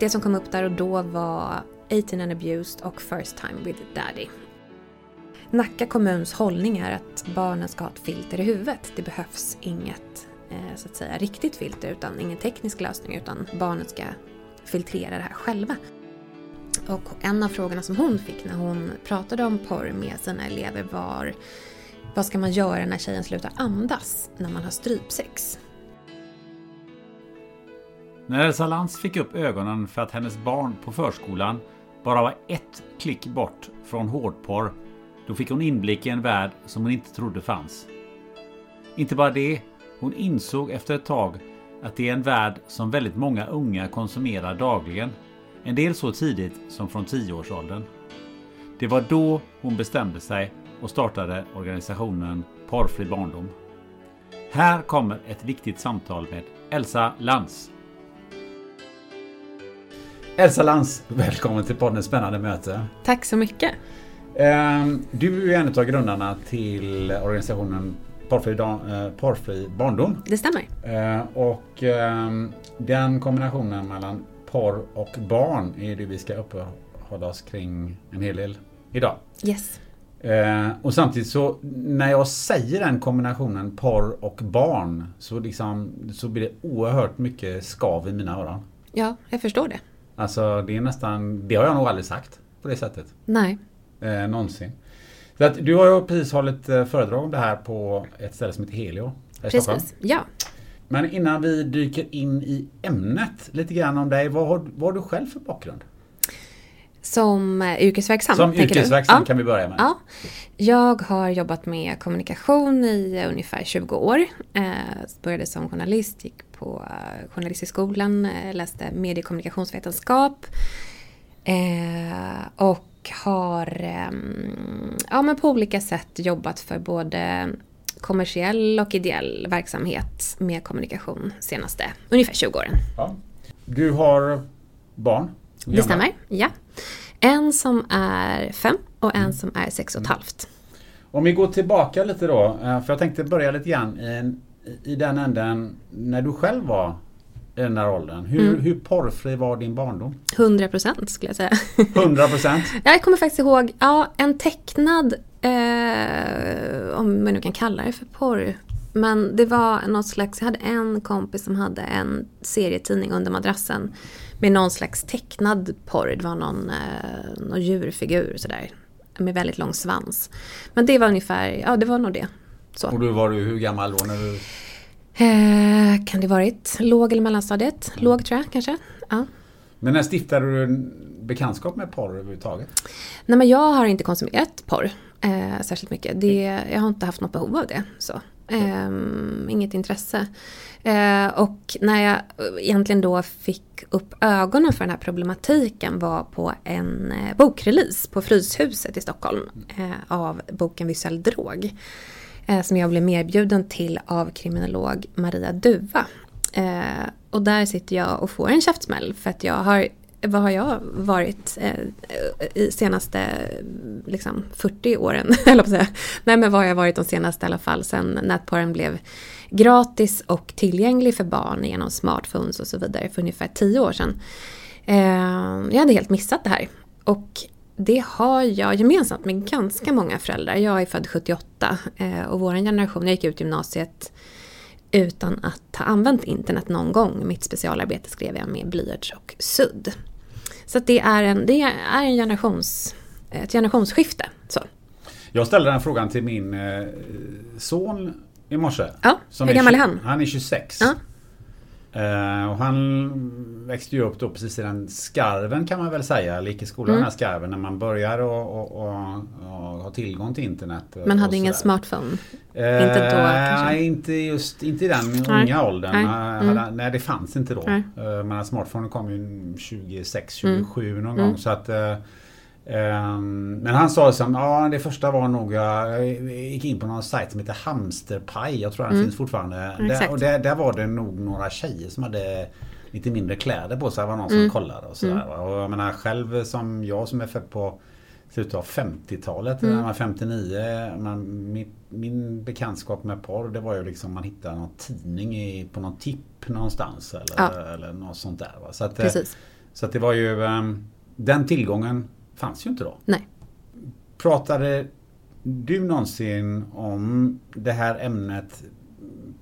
Det som kom upp där och då var 18 and abused och First time with daddy. Nacka kommuns hållning är att barnen ska ha ett filter i huvudet. Det behövs inget eh, så att säga riktigt filter utan ingen teknisk lösning utan barnen ska filtrera det här själva. Och en av frågorna som hon fick när hon pratade om porr med sina elever var vad ska man göra när tjejen slutar andas när man har strypsex? När Elsa Lantz fick upp ögonen för att hennes barn på förskolan bara var ett klick bort från hårdporr, då fick hon inblick i en värld som hon inte trodde fanns. Inte bara det, hon insåg efter ett tag att det är en värld som väldigt många unga konsumerar dagligen. En del så tidigt som från 10-årsåldern. Det var då hon bestämde sig och startade organisationen Porrfri barndom. Här kommer ett viktigt samtal med Elsa Lantz. Elsa Lantz, välkommen till podden Spännande möte. Tack så mycket. Ehm, Du är en av grundarna till organisationen Porrfri, eh, Porrfri barndom. Det stämmer. Eh, Och ehm, den kombinationen mellan porr och barn är det vi ska uppehålla oss kring en hel del idag. Yes. Eh, och samtidigt så när jag säger den kombinationen porr och barn så, liksom, så blir det oerhört mycket skav i mina öron. Ja, jag förstår det. Alltså det är nästan, det har jag nog aldrig sagt på det sättet. Nej. Eh, någonsin. Så att, du har ju precis hållit eh, föredrag om det här på ett ställe som heter Helio. här i Stockholm. Precis. Ja. Men innan vi dyker in i ämnet lite grann om dig. Vad har, vad har du själv för bakgrund? Som eh, yrkesverksam. Som tänker du? yrkesverksam ja. kan vi börja med. Ja. Jag har jobbat med kommunikation i ungefär 20 år. Eh, började som journalist, gick på eh, Journalisthögskolan, eh, läste mediekommunikationsvetenskap. Eh, och har ehm, ja, men på olika sätt jobbat för både kommersiell och ideell verksamhet med kommunikation senaste ungefär 20 åren. Ja. Du har barn? Det stämmer, ja. En som är fem och en som är sex och ett halvt. Om vi går tillbaka lite då. För jag tänkte börja lite grann i, en- i den änden när du själv var i den här åldern. Hur, Mm. hur porrfri var din barndom? 100 procent skulle jag säga. 100 procent? Jag kommer faktiskt ihåg, ja, en tecknad, eh, om man nu kan kalla det för porr. Men det var något slags, jag hade en kompis som hade en serietidning under madrassen. Med någon slags tecknad porr. Det var någon, eh, någon djurfigur sådär. Med väldigt lång svans. Men det var ungefär, ja det var nog det. Så. Och då var du hur gammal då? När du... Eh, kan det varit låg eller mellanstadiet? Låg tror jag kanske. Ja. Men när stiftade du bekantskap med porr överhuvudtaget? Nej men jag har inte konsumerat porr eh, särskilt mycket. Det, jag har inte haft något behov av det. Så. Ehm, inget intresse. Eh, och när jag egentligen då fick upp ögonen för den här problematiken var på en eh, bokrelease på Fryshuset i Stockholm eh, av boken Visuell drog. Eh, som jag blev medbjuden till av kriminolog Maria Duva. Eh, och där sitter jag och får en käftsmäll för att jag har vad har jag varit eh, i senaste liksom, 40 åren? Nej men vad har jag varit de senaste i alla fall sen nätporren blev gratis och tillgänglig för barn genom smartphones och så vidare för ungefär 10 år sedan. Eh, jag hade helt missat det här. Och det har jag gemensamt med ganska många föräldrar. Jag är född 78 eh, och vår generation, jag gick ut gymnasiet utan att ha använt internet någon gång. Mitt specialarbete skrev jag med blyerts och sudd. Så det är, en, det är en generations, ett generationsskifte. Så. Jag ställde den frågan till min eh, son i morse. Ja, hur gammal är han? Han är 26. Ja. Uh, och han växte ju upp då precis i den skarven kan man väl säga, lik i skolan mm. den här skarven när man börjar och, och, och, och ha tillgång till internet. Men hade ingen smartphone? Uh, inte då kanske? Nej, inte just inte i den nej. unga åldern. Nej. Mm. Hade, nej, det fanns inte då. Uh, men smartphone kom ju 26, 27 mm. någon mm. gång. Så att men han sa som, ja det första var nog, jag gick in på någon sajt som heter Hamsterpaj. Jag tror den mm. finns fortfarande. Där, och där, där, var det nog några tjejer som hade lite mindre kläder på sig. Det var någon som mm. kollade och sådär. Mm. Och jag menar själv som jag som är född på slutet av 50-talet, mm. när man 59. Man, min, min bekantskap med porr det var ju liksom man hittade någon tidning i, på någon tipp någonstans. Eller, ja. eller något sånt där. Va? Så, att, Precis. så att det var ju um, den tillgången fanns ju inte då. Nej. Pratade du någonsin om det här ämnet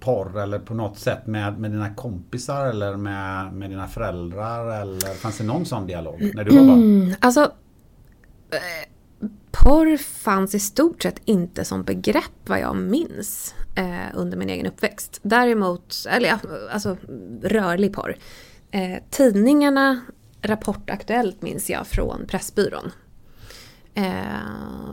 porr eller på något sätt med, med dina kompisar eller med, med dina föräldrar? Eller fanns det någon sån dialog när du var barn? Mm, alltså, eh, porr fanns i stort sett inte som begrepp vad jag minns eh, under min egen uppväxt. Däremot, eller ja, alltså rörlig porr. Eh, tidningarna Rapport Aktuellt minns jag från Pressbyrån. Eh,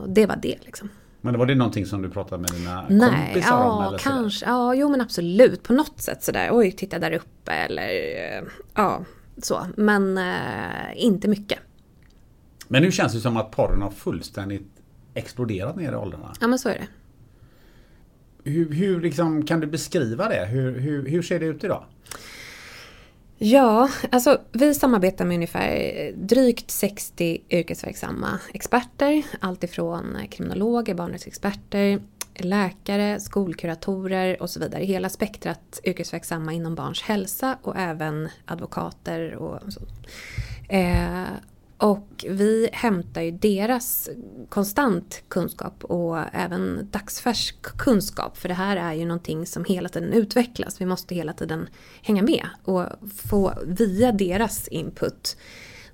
det var det liksom. Men var det någonting som du pratade med dina Nej, kompisar ja, om? Eller kanske. Sådär? Ja, jo men absolut. På något sätt sådär. Oj, titta där uppe eller eh, ja, så. Men eh, inte mycket. Men nu känns det som att porren har fullständigt exploderat ner i åldrarna. Ja, men så är det. Hur, hur liksom, kan du beskriva det? Hur, hur, hur ser det ut idag? Ja, alltså vi samarbetar med ungefär eh, drygt 60 yrkesverksamma experter. Alltifrån eh, kriminologer, barnrättsexperter, läkare, skolkuratorer och så vidare. Hela spektrat yrkesverksamma inom barns hälsa och även advokater och så. Eh, och vi hämtar ju deras konstant kunskap och även dagsfärsk kunskap. För det här är ju någonting som hela tiden utvecklas. Vi måste hela tiden hänga med och få via deras input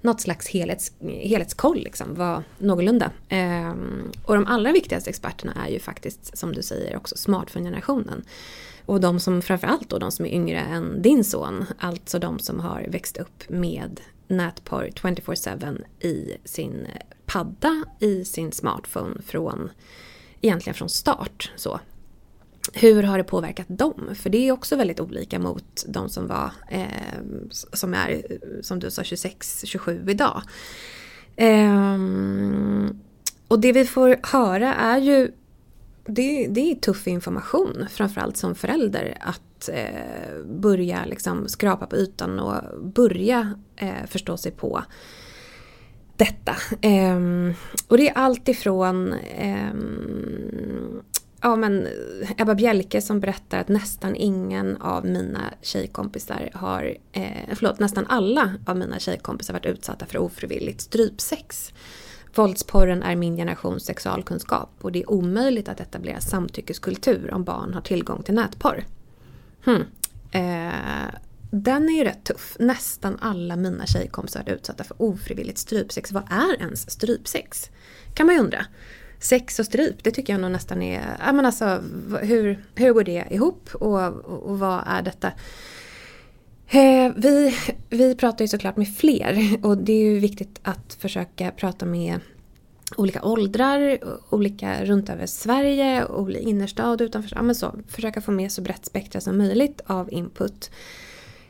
något slags helhets, helhetskoll, liksom, var någorlunda. Ehm, och de allra viktigaste experterna är ju faktiskt, som du säger, också smartphone-generationen. Och de som framförallt då, de som är yngre än din son, alltså de som har växt upp med nätporr 24-7 i sin eh, padda, i sin smartphone från egentligen från start. Så. Hur har det påverkat dem? För det är också väldigt olika mot de som var, eh, som är, som du sa, 26-27 idag. Eh, och det vi får höra är ju, det, det är tuff information, framförallt som förälder, att eh, börja liksom skrapa på ytan och börja eh, förstå sig på detta. Eh, och det är allt ifrån ehm, ja, men Ebba Bjelke som berättar att nästan ingen av mina tjejkompisar har, eh, förlåt, nästan alla av mina tjejkompisar varit utsatta för ofrivilligt strypsex. Våldsporren är min generations sexualkunskap och det är omöjligt att etablera samtyckeskultur om barn har tillgång till nätporr. Hmm. Eh, den är ju rätt tuff. Nästan alla mina tjejkompisar är utsatta för ofrivilligt strypsex. Vad är ens strypsex? Kan man ju undra. Sex och stryp, det tycker jag nog nästan är... Ja, men alltså, hur, hur går det ihop och, och, och vad är detta? Eh, vi, vi pratar ju såklart med fler och det är ju viktigt att försöka prata med olika åldrar, olika runt över Sverige, innerstad, utanför, ja, men så, försöka få med så brett spektra som möjligt av input.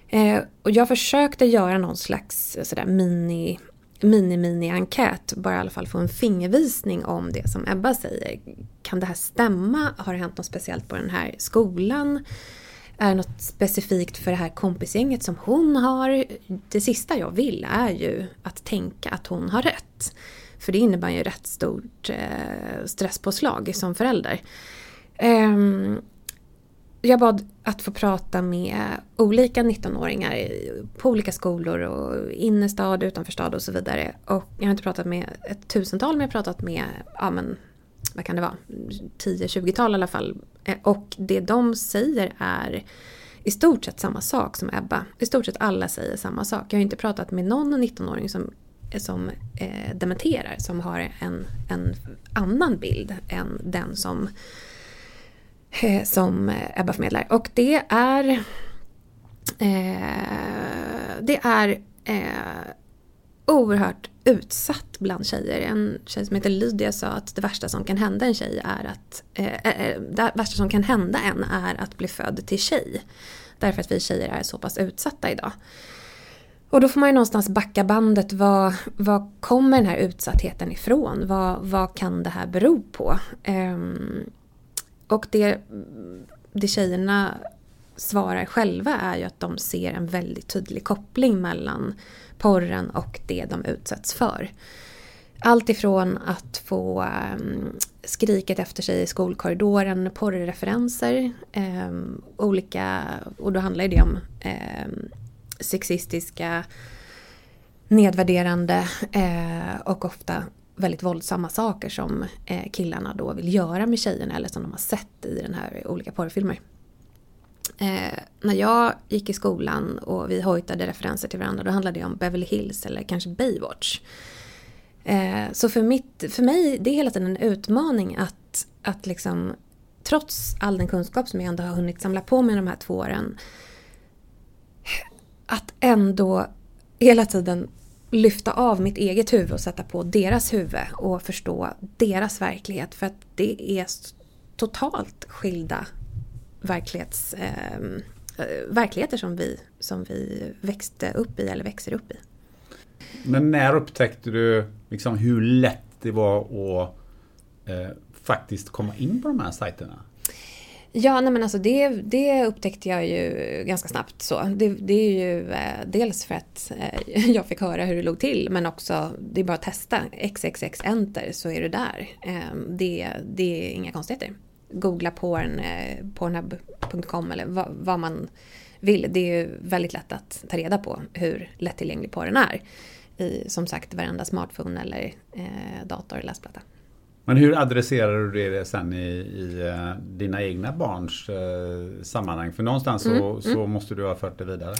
Eh, och jag försökte göra någon slags sådär mini mini-mini-enkät, bara i alla fall få en fingervisning om det som Ebba säger. Kan det här stämma? Har det hänt något speciellt på den här skolan? Är det något specifikt för det här kompisgänget som hon har? Det sista jag vill är ju att tänka att hon har rätt. För det innebär ju rätt stort eh, stresspåslag som förälder. Um, jag bad att få prata med olika 19-åringar på olika skolor och innerstad, utanförstad och så vidare. Och jag har inte pratat med ett tusental men jag har pratat med, ja men vad kan det vara, 10-20-tal i alla fall. Eh, och det de säger är i stort sett samma sak som Ebba. I stort sett alla säger samma sak. Jag har inte pratat med någon 19-åring som, som eh, dementerar, som har en, en annan bild än den som Eh, som Ebba förmedlar. Och det är eh, det är eh, oerhört utsatt bland tjejer. En tjej som heter Lydia sa att det värsta som kan hända en tjej är att eh, eh, eh det värsta som kan hända en är att bli född till tjej. Därför att vi tjejer är så pass utsatta idag. Och då får man ju någonstans backa bandet. Vad, vad kommer den här utsattheten ifrån? Vad, vad kan det här bero på? Um, och det, det tjejerna svarar själva är ju att de ser en väldigt tydlig koppling mellan porren och det de utsätts för. Allt ifrån att få um, skriket efter sig i skolkorridoren, porrreferenser, um, olika, och då handlar det om um, sexistiska, nedvärderande eh, och ofta väldigt våldsamma saker som eh, killarna då vill göra med tjejerna eller som de har sett i den här olika porrfilmer. Eh, när jag gick i skolan och vi hojtade referenser till varandra då handlade det om Beverly Hills eller kanske Baywatch. Eh, så för, mitt, för mig det är hela tiden en utmaning att, att liksom trots all den kunskap som jag ändå har hunnit samla på mig de här två åren att ändå hela tiden lyfta av mitt eget huvud och sätta på deras huvud och förstå deras verklighet. För att det är totalt skilda verklighets, ehm, eh, verkligheter som vi, som vi växte upp i eller växer upp i. Men när upptäckte du liksom hur lätt det var att eh, faktiskt komma in på de här sajterna? Ja, nej men alltså det, det upptäckte jag ju ganska snabbt. Så. Det, det är ju eh, dels för att eh, jag fick höra hur det låg till men också det är bara att testa xxx enter så är du där. Eh, det, det är inga konstigheter. Googla porn, eh, pornhub.com eller vad, vad, man vill. Det är ju väldigt lätt att ta reda på hur lättillgänglig porren är. I som sagt varenda smartphone eller eh, dator eller läsplatta. Men hur adresserar du det sen i, i uh, dina egna barns uh, sammanhang? För någonstans mm, så, mm. så, måste du ha fört det vidare.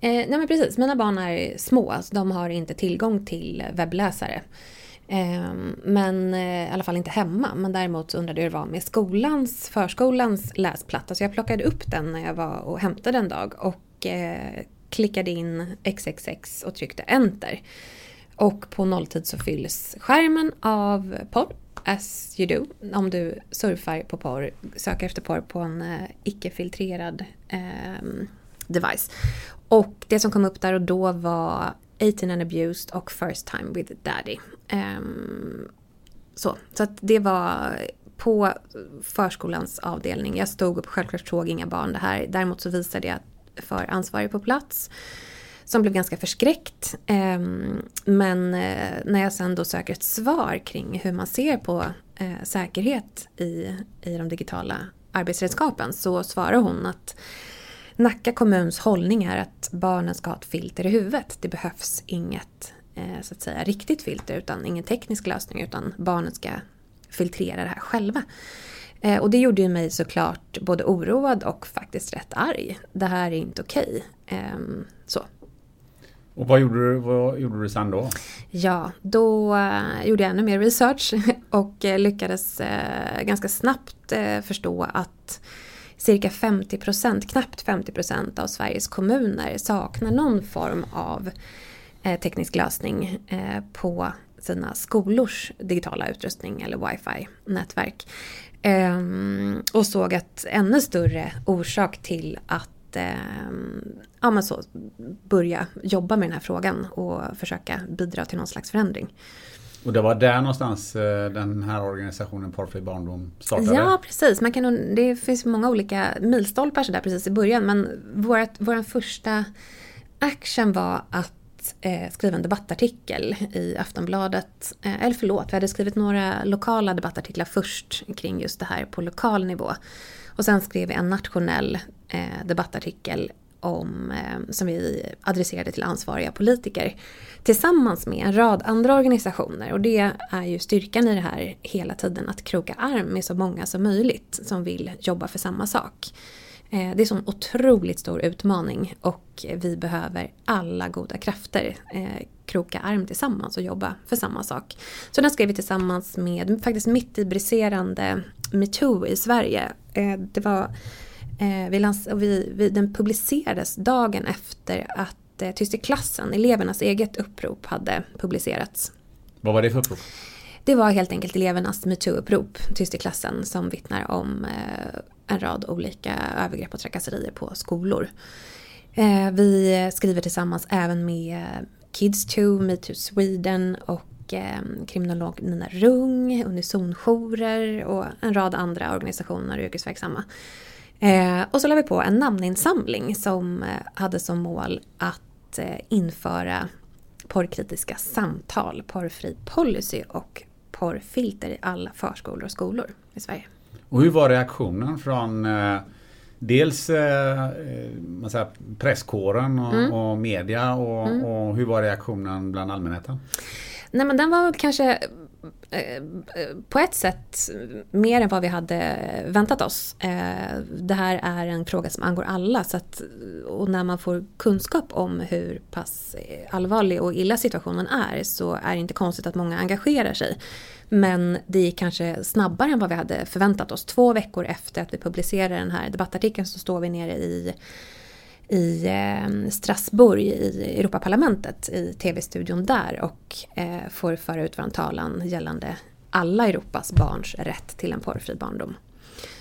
Eh, nej men precis, mina barn är små, alltså de har inte tillgång till webbläsare. Eh, men eh, i alla fall inte hemma. Men däremot undrade jag hur det var med skolans, förskolans läsplatta. Så jag plockade upp den när jag var och hämtade en dag och eh, klickade in XXX och tryckte enter. Och på nolltid så fylls skärmen av porr as you do, om du surfar på porr, söker efter porr på en eh, icke-filtrerad eh, device. Och det som kom upp där och då var 18 and abused och first time with daddy. Eh, så, så att det var på förskolans avdelning. Jag stod upp, självklart såg inga barn det här. Däremot så visade jag för ansvarig på plats som blev ganska förskräckt. Ehm, men eh, när jag sen då söker ett svar kring hur man ser på eh, säkerhet i, i de digitala arbetsredskapen så svarar hon att Nacka kommuns hållning är att barnen ska ha ett filter i huvudet. Det behövs inget eh, så att säga, riktigt filter utan ingen teknisk lösning utan barnen ska filtrera det här själva. Och det gjorde ju mig såklart både oroad och faktiskt rätt arg. Det här är inte okej. Ehm, och vad gjorde, du, vad gjorde du sen då? Ja, då eh, gjorde jag ännu mer research och eh, lyckades eh, ganska snabbt förstå att cirka 50% knappt 50% av Sveriges kommuner saknar någon form av teknisk lösning på sina skolors digitala utrustning eller wifi-nätverk. Ehm, och såg att ännu större orsak till att eh, ja, men så, börja jobba med den här frågan och försöka bidra till någon slags förändring. Och det var där någonstans eh, den här organisationen Porrfri barndom startade? Ja, precis. Man kan, det finns många olika milstolpar så där precis i början. Men vår första action var att eh, skriva en debattartikel i Aftonbladet. Eh, eller förlåt, vi hade skrivit några lokala debattartiklar först kring just det här på lokal nivå. Och sen skrev vi en nationell eh, debattartikel om, eh, som vi adresserade till ansvariga politiker tillsammans med en rad andra organisationer. Och det är ju styrkan i det här hela tiden, att kroka arm med så många som möjligt som vill jobba för samma sak. Eh, det är en sån otroligt stor utmaning och vi behöver alla goda krafter eh, kroka arm tillsammans och jobba för samma sak. Så den skrev vi tillsammans med faktiskt mitt i briserande metoo i Sverige. Eh, det var, vi, lans- vi, vi, den publicerades dagen efter att Tyst i klassen, elevernas eget upprop, hade publicerats. Vad var det för upprop? Det var helt enkelt elevernas metoo-upprop, Tyst i klassen, som vittnar om en rad olika övergrepp och trakasserier på skolor. Eh, vi skriver tillsammans även med Kids 2, Metoo Sweden och eh, kriminolog Nina Rung, Unisonjourer och en rad andra organisationer och yrkesverksamma. Eh, och så la vi på en namninsamling som hade som mål att införa porrkritiska samtal, porrfri policy och porrfilter i alla förskolor och skolor i Sverige. Och hur var reaktionen från eh, dels eh, eh, man säger, presskåren och, mm. och media och, mm. och, hur var reaktionen bland allmänheten? Nej men den var kanske eh, eh, på ett sätt mer än vad vi hade väntat oss. Eh, det här är en fråga som angår alla så att, och när man får kunskap om hur pass allvarlig och illa situationen är så är det inte konstigt att många engagerar sig. Men det gick kanske snabbare än vad vi hade förväntat oss. Två veckor efter att vi publicerade den här debattartikeln så står vi nere i i eh, Strasbourg i Europaparlamentet i tv-studion där och eh, får föra ut vår talan gällande alla Europas barns rätt till en porrfri barndom.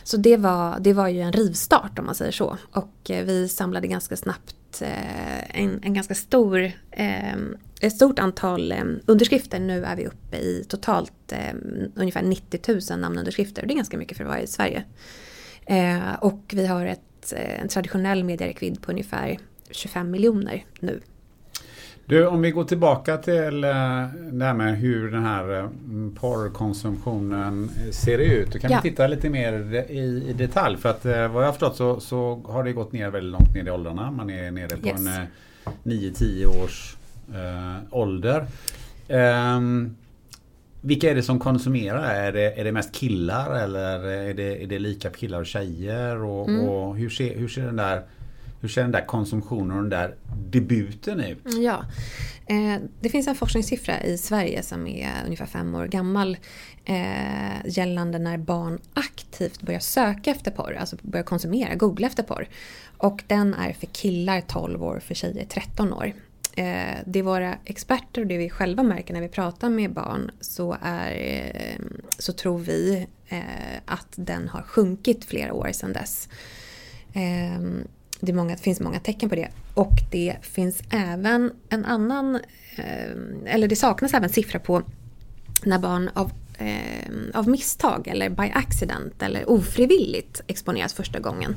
Så det var, det var ju en rivstart om man säger så. Och eh, vi samlade ganska snabbt eh, en, en ganska stor eh, ett stort antal underskrifter. Nu är vi uppe i totalt ungefär 90 000 namnunderskrifter. Det är ganska mycket för att vara i Sverige. Och vi har ett, eh, en traditionell medieräckvidd på ungefär 25 miljoner nu. Du, om vi går tillbaka till eh, det här med hur den här eh, porrkonsumtionen ser ut. Då kan ja. vi titta lite mer i, i detalj. För att vad jag har förstått så, så, har det gått ner väldigt långt ner i åldrarna. Man är nere på yes. en 9-10 års eh, ålder. Eh, vilka är det som konsumerar? Är det, är det mest killar eller är det, är det lika killar och tjejer? Och, mm. och hur, ser, hur, ser den där, hur ser den där konsumtionen och den där debuten ut? Ja, eh, det finns en forskningssiffra i Sverige som är ungefär fem år gammal eh, gällande när barn aktivt börjar söka efter porr, alltså börjar konsumera, googla efter porr. Och den är för killar 12 år, för tjejer 13 år eh, det våra experter och det vi själva märker när vi pratar med barn så, är, eh, så tror vi eh, att den har sjunkit flera år sedan dess. Eh, det, många, det, finns många tecken på det. Och det finns även en annan, eh, eller det saknas även siffror på när barn av eh, av misstag eller by accident eller ofrivilligt exponeras första gången.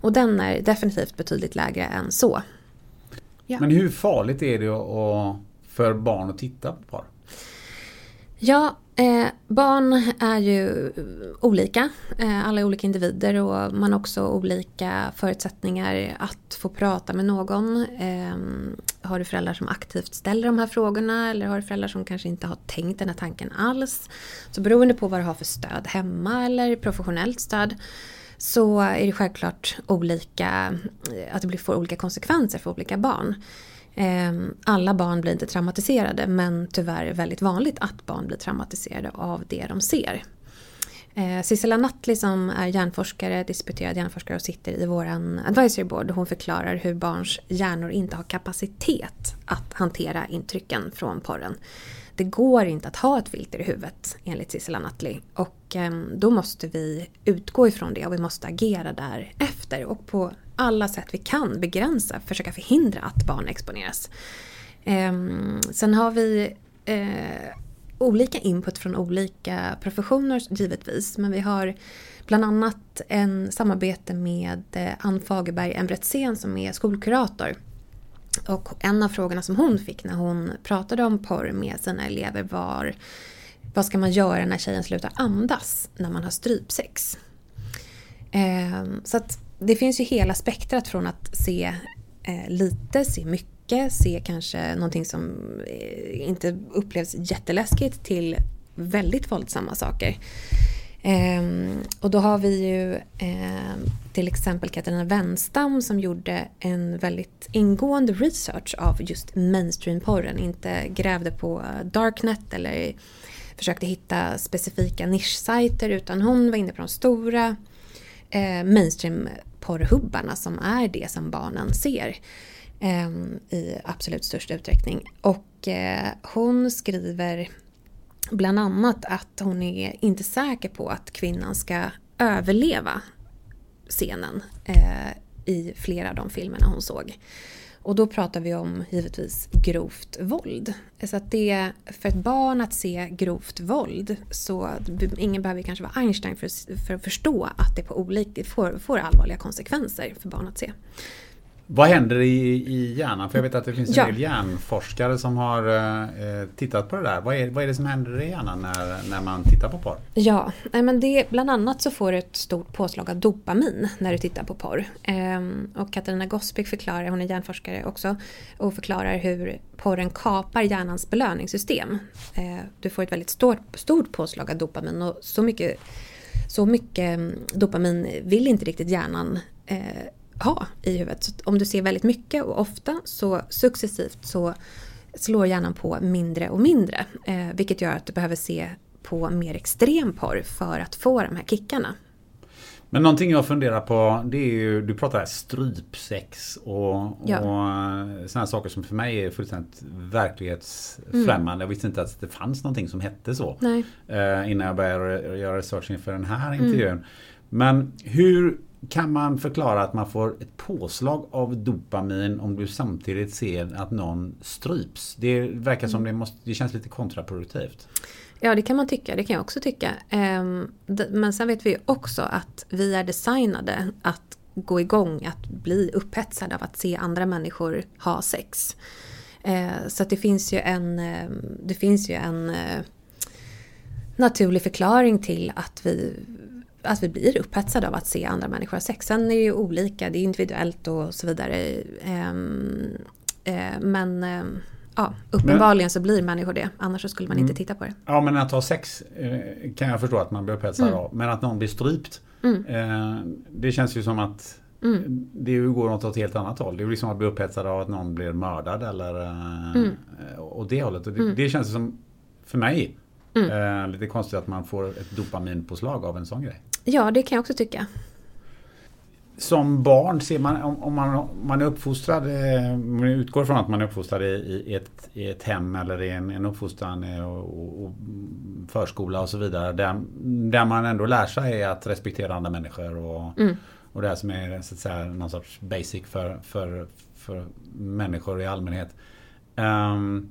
Och den är definitivt betydligt lägre än så. Ja. Men hur farligt är det att, för barn att titta på porr? Ja, eh, barn är ju olika. Eh, alla är olika individer och man har också olika förutsättningar att få prata med någon. Eh, har du föräldrar som aktivt ställer de här frågorna eller har du föräldrar som kanske inte har tänkt den här tanken alls. Så beroende på vad du har för stöd hemma eller professionellt stöd så är det självklart olika, eh, att det får olika konsekvenser för olika barn. Ehm, alla barn blir inte traumatiserade men tyvärr väldigt vanligt att barn blir traumatiserade av det de ser. Eh, Sissela Nattli som är hjärnforskare, disputerad hjärnforskare och sitter i vår advisory board. Hon förklarar hur barns hjärnor inte har kapacitet att hantera intrycken från porren det går inte att ha ett filter i huvudet enligt Sissela Nattli. Och eh, då måste vi utgå ifrån det och vi måste agera därefter och på alla sätt vi kan begränsa, försöka förhindra att barn exponeras. Eh, sen har vi eh, olika input från olika professioner givetvis men vi har bland annat en samarbete med eh, Ann Fagerberg Embretzén som är skolkurator och en av frågorna som hon fick när hon pratade om porr med sina elever var vad ska man göra när tjejen slutar andas när man har strypsex? Eh, så att det finns ju hela spektrat från att se eh, lite, se mycket, se kanske någonting som eh, inte upplevs jätteläskigt till väldigt våldsamma saker. Ehm, och då har vi ju ehm, till exempel Katarina Wenstam som gjorde en väldigt ingående research av just mainstreamporren. Inte grävde på Darknet eller försökte hitta specifika nischsajter utan hon var inne på de stora eh, mainstream-porrhubbarna som är det som barnen ser eh, i absolut störst utsträckning. Och eh, hon skriver bland annat att hon är inte säker på att kvinnan ska överleva scenen eh, i flera av de filmerna hon såg. Och då pratar vi om givetvis grovt våld. Så att det, för ett barn att se grovt våld så ingen behöver kanske vara Einstein för, för att förstå att det på olika, får, får allvarliga konsekvenser för barn att se. Vad händer i, i hjärnan? För jag vet att det finns en ja. del hjärnforskare som har eh, tittat på det där. Vad är, vad är det som händer i hjärnan när, när man tittar på porr? Ja, men det, bland annat så får du ett stort påslag av dopamin när du tittar på porr. Ehm, och Katarina Gospic förklarar, hon är hjärnforskare också, och förklarar hur porren kapar hjärnans belöningssystem. Ehm, du får ett väldigt stort, stort påslag av dopamin och så mycket, så mycket mm, dopamin vill inte riktigt hjärnan eh, ha i huvudet. Så om du ser väldigt mycket och ofta så successivt så slår hjärnan på mindre och mindre. Eh, vilket gör att du behöver se på mer extrem porr för att få de här kickarna. Men någonting jag funderar på det är ju, du pratar här strypsex och, ja. och sådana saker som för mig är fullständigt verklighetsfrämmande. Mm. Jag visste inte att det fanns någonting som hette så. Eh, innan jag började göra research inför den här intervjun. Mm. Men hur kan man förklara att man får ett påslag av dopamin om du samtidigt ser att någon stryps? Det verkar som mm. det, måste, det känns lite kontraproduktivt. Ja det kan man tycka, det kan jag också tycka. Ehm, men sen vet vi också att vi är designade att gå igång, att bli upphetsade av att se andra människor ha sex. Ehm, så det finns ju en, ehm, det finns ju en eh, naturlig förklaring till att vi att vi blir upphetsade av att se andra människor ha sex. Sen är det ju olika, det är individuellt och så vidare. Ehm, eh, men ehm, ja, uppenbarligen så blir människor det. Annars så skulle man inte mm. titta på det. Ja men att ha sex eh, kan jag förstå att man blir upphetsad mm. av. Men att någon blir strypt. Mm. Eh, det känns ju som att mm. det går åt ett helt annat håll. Det är liksom att bli upphetsad av att någon blir mördad eller mm. åt det hållet. Och det, mm. det känns som, för mig, Mm. lite konstigt att man får ett dopaminpåslag av en sån grej. Ja, det kan jag också tycka. Som barn ser man, om, om man, om man är uppfostrad, eh, man utgår från att man är uppfostrad i, i, ett, i ett hem eller i en, en uppfostran eh, och, och, förskola och så vidare. Där, där man ändå lär sig att respektera andra människor och, mm. och det som är så att säga, någon sorts basic för, för, för människor i allmänhet. Um,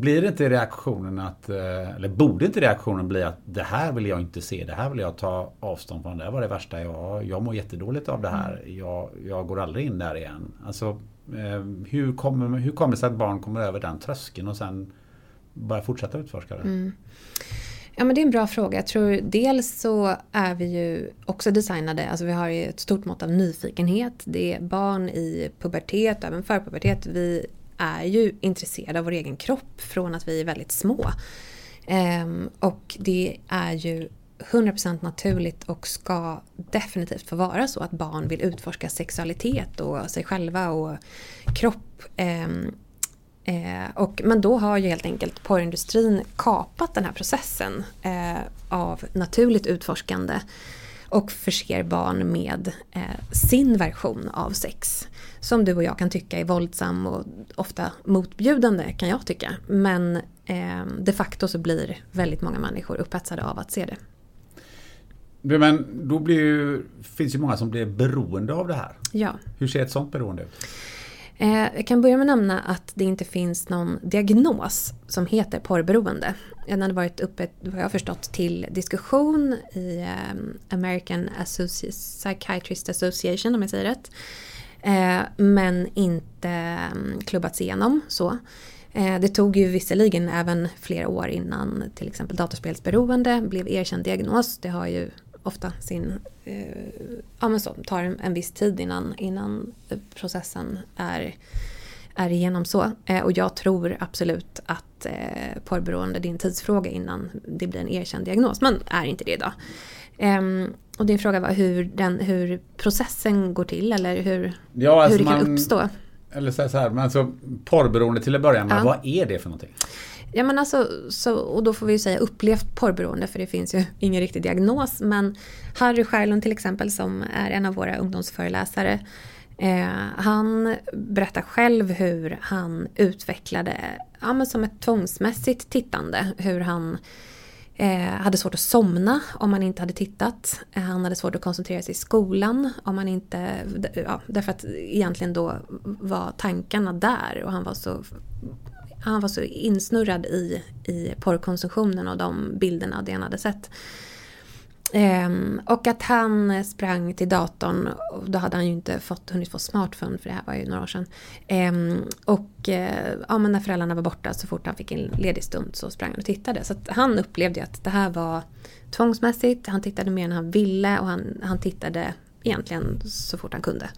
Blir inte reaktionen att, eh, eller borde inte reaktionen bli att det här vill jag inte se, det här vill jag ta avstånd från, det här var det värsta, jag, jag mår jättedåligt av det här, jag, jag går aldrig in där igen. Alltså, eh, hur, kommer, hur kommer det sig att barn kommer över den tröskeln och sen bara fortsätta utforska det? Mm. Ja men det är en bra fråga. Jag tror dels så är vi ju också designade, alltså vi har ju ett stort mått av nyfikenhet. Det är barn i pubertet, även förpubertet. Vi är ju intresserade av vår egen kropp från att vi är väldigt små. Ehm, och det är ju 100% naturligt och ska definitivt få vara så att barn vill utforska sexualitet och sig själva och kropp. Ehm, eh, och, men då har ju helt enkelt porrindustrin kapat den här processen eh, av naturligt utforskande och förser barn med eh, sin version av sex. Som du och jag kan tycka är våldsam och ofta motbjudande kan jag tycka. Men eh, de facto så blir väldigt många människor upphetsade av att se det. Men då blir ju, finns ju många som blir beroende av det här. Ja. Hur ser ett sånt beroende ut? Eh, jag kan börja med att nämna att det inte finns någon diagnos som heter porrberoende. Den hade varit uppe, vad jag förstått, till diskussion i um, American Associ Psychiatrist Association, om jag säger rätt. Eh, men inte mm, klubbats igenom så. Eh, det tog ju visserligen även flera år innan till exempel datorspelsberoende blev erkänd diagnos. Det har ju ofta sin, eh, ja men så, tar en, en viss tid innan, innan processen är, är igenom så. Eh, och jag tror absolut att eh, porrberoende det är en tidsfråga innan det blir en erkänd diagnos, men är inte det idag. Eh, och din fråga var hur, den, hur processen går till eller hur, ja, alltså hur det kan man, uppstå. Eller så här, men alltså porrberoende till att börja med, Ja. vad är det för någonting? Ja men alltså, så, och då får vi ju säga upplevt porrberoende för det finns ju ingen riktig diagnos. Men Harry Skärlund till exempel som är en av våra ungdomsföreläsare. Eh, han berättar själv hur han utvecklade, ja men som ett tvångsmässigt tittande. Hur han eh, hade svårt att somna om man inte hade tittat. Eh, Han hade svårt att koncentrera sig i skolan om man inte, ja, därför att egentligen då var tankarna där och han var så han var så insnurrad i, i porrkonsumtionen och de bilderna det han hade sett. Ehm, och att han sprang till datorn, och då hade han ju inte fått, hunnit få smartphone för det här var ju några år sedan. Ehm, och eh, ja, men när föräldrarna var borta så fort han fick en ledig stund så sprang han och tittade. Så han upplevde ju att det här var tvångsmässigt, han tittade mer än han ville och han, han tittade egentligen så fort han kunde.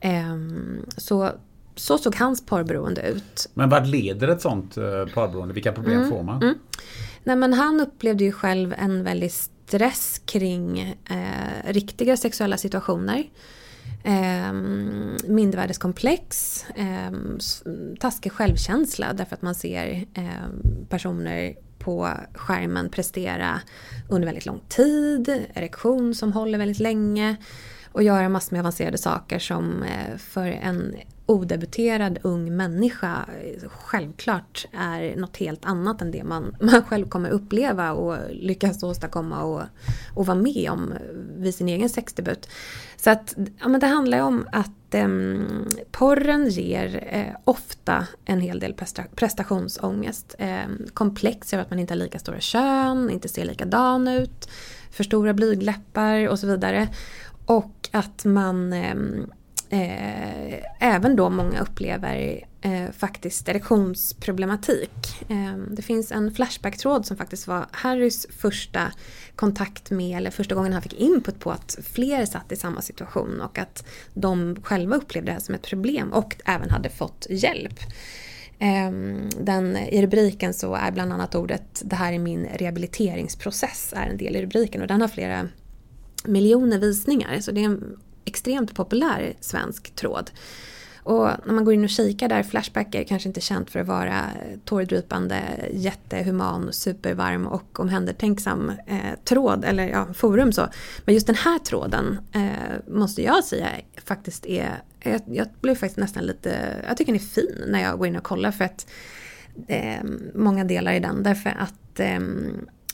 Ehm, så, så såg hans porrberoende ut. Men vad leder ett sånt eh, porrberoende? Vilka problem Mm, får man? mm. Nej men han upplevde ju själv en väldig stress kring eh, riktiga sexuella situationer. Eh, mindervärdeskomplex, eh, taskig självkänsla därför att man ser eh, personer på skärmen prestera under väldigt lång tid, erektion som håller väldigt länge och göra massor med avancerade saker som eh, för en odebuterad ung människa självklart är något helt annat än det man, man själv kommer uppleva och lyckas åstadkomma och, och vara med om vid sin egen sexdebut. Så att ja, men det handlar ju om att eh, porren ger eh, ofta en hel del prestationsångest. Eh, komplex gör att man inte har lika stora kön, inte ser likadan ut, för stora blygdläppar och så vidare. Och att man ehm, eh, även då många upplever eh, faktiskt erektionsproblematik. Eh, det finns en Flashback-tråd som faktiskt var Harrys första kontakt med, eller första gången han fick input på att fler satt i samma situation och att de själva upplevde det här som ett problem och även hade fått hjälp. Ehm, den, I rubriken så är bland annat ordet “Det här är min rehabiliteringsprocess” är en del i rubriken och den har flera miljoner visningar. Så det är en extremt populär svensk tråd. Och när man går in och kikar där, Flashback är kanske inte känt för att vara eh, tårdrypande, jättehuman, supervarm och omhändertänksam eh, tråd, eller ja, forum så. Men just den här tråden eh, måste jag säga faktiskt är, jag, jag blir faktiskt nästan lite, jag tycker den är fin när jag går in och kollar för att eh, många delar i den därför att eh,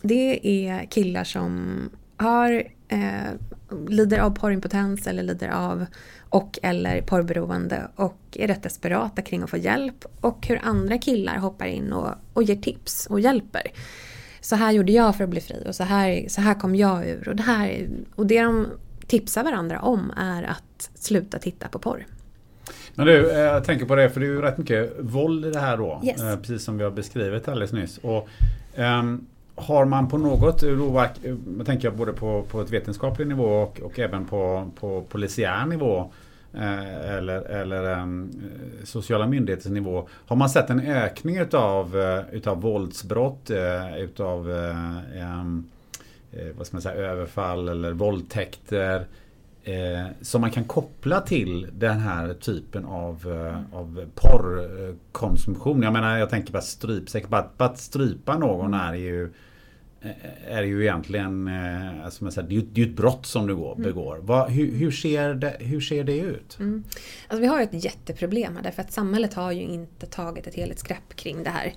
det är killar som har eh, lider av porrimpotens eller lider av och eller porrberoende och är rätt desperata kring att få hjälp och hur andra killar hoppar in och, och ger tips och hjälper. Så här gjorde jag för att bli fri och så här, så här kom jag ur. Och det, här, och det de tipsar varandra om är att sluta titta på porr. Men du, eh, jag tänker på det för det är ju rätt mycket våld i det här då. Yes. Eh, precis som vi har beskrivit alldeles nyss. Och, um, har man på något, då, jag tänker både på, på ett vetenskaplig nivå och, och även på, på polisiär nivå eh, eller, eller um, sociala myndigheters nivå. Har man sett en ökning utav, utav våldsbrott, utav um, vad ska man säga, överfall eller våldtäkter eh, som man kan koppla till den här typen av, eh, av porrkonsumtion. Jag menar jag tänker på strypsex. Bara, bara att strypa någon är ju eh, är ju egentligen eh, alltså man säger, det, är ju, det är ett brott som du går, mm. begår. Va, hur, hur, ser det, hur ser det ut? Mm. Alltså vi har ett jätteproblem här därför att samhället har ju inte tagit ett helhetsgrepp kring det här.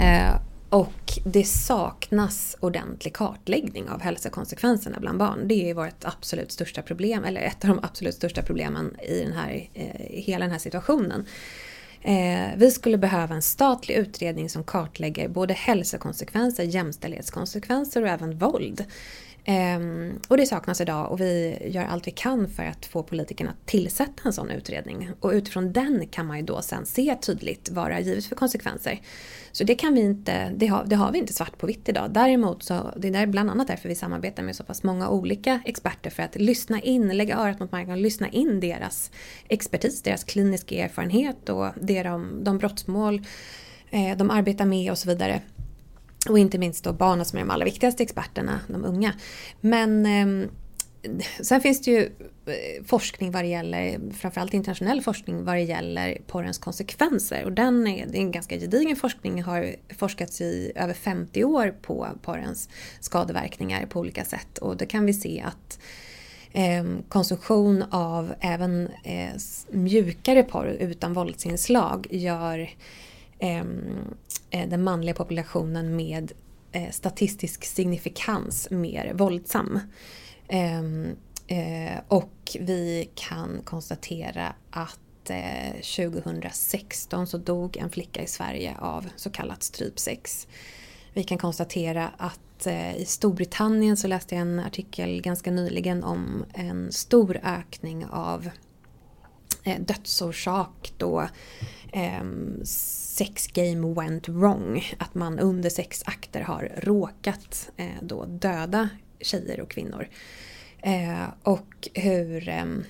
Eh, och det saknas ordentlig kartläggning av hälsokonsekvenserna bland barn. Det är vårt absolut största problem, eller ett av de absolut största problemen i den här, eh, hela den här situationen. Eh, vi skulle behöva en statlig utredning som kartlägger både hälsokonsekvenser, jämställdhetskonsekvenser och även våld. Um, och det saknas idag och vi gör allt vi kan för att få politikerna att tillsätta en sån utredning. Och utifrån den kan man ju då sen se tydligt vad det har givit för konsekvenser. Så det kan vi inte, det har, det har vi inte svart på vitt idag. Däremot så, det är bland annat därför vi samarbetar med så pass många olika experter för att lyssna in, lägga örat mot marken och lyssna in deras expertis, deras kliniska erfarenhet och det de, de brottsmål eh, de arbetar med och så vidare. Och inte minst då barnen som är de allra viktigaste experterna, de unga. Men eh, sen finns det ju eh, forskning vad det gäller, framförallt internationell forskning vad det gäller porrens konsekvenser. Och den är, det är en ganska gedigen forskning, har forskats i över 50 år på porrens skadeverkningar på olika sätt. Och då kan vi se att eh, konsumtion av även eh, mjukare porr utan våldsinslag gör Ehm, eh, den manliga populationen med eh, statistisk signifikans mer våldsam. Ehm, eh, och vi kan konstatera att eh, 2016 så dog en flicka i Sverige av så kallat strypsex. Vi kan konstatera att eh, i Storbritannien så läste jag en artikel ganska nyligen om en stor ökning av dödsorsak då ehm, sex game went wrong. Att man under sex akter har råkat eh, då döda tjejer och kvinnor. Eh, och hur ehm,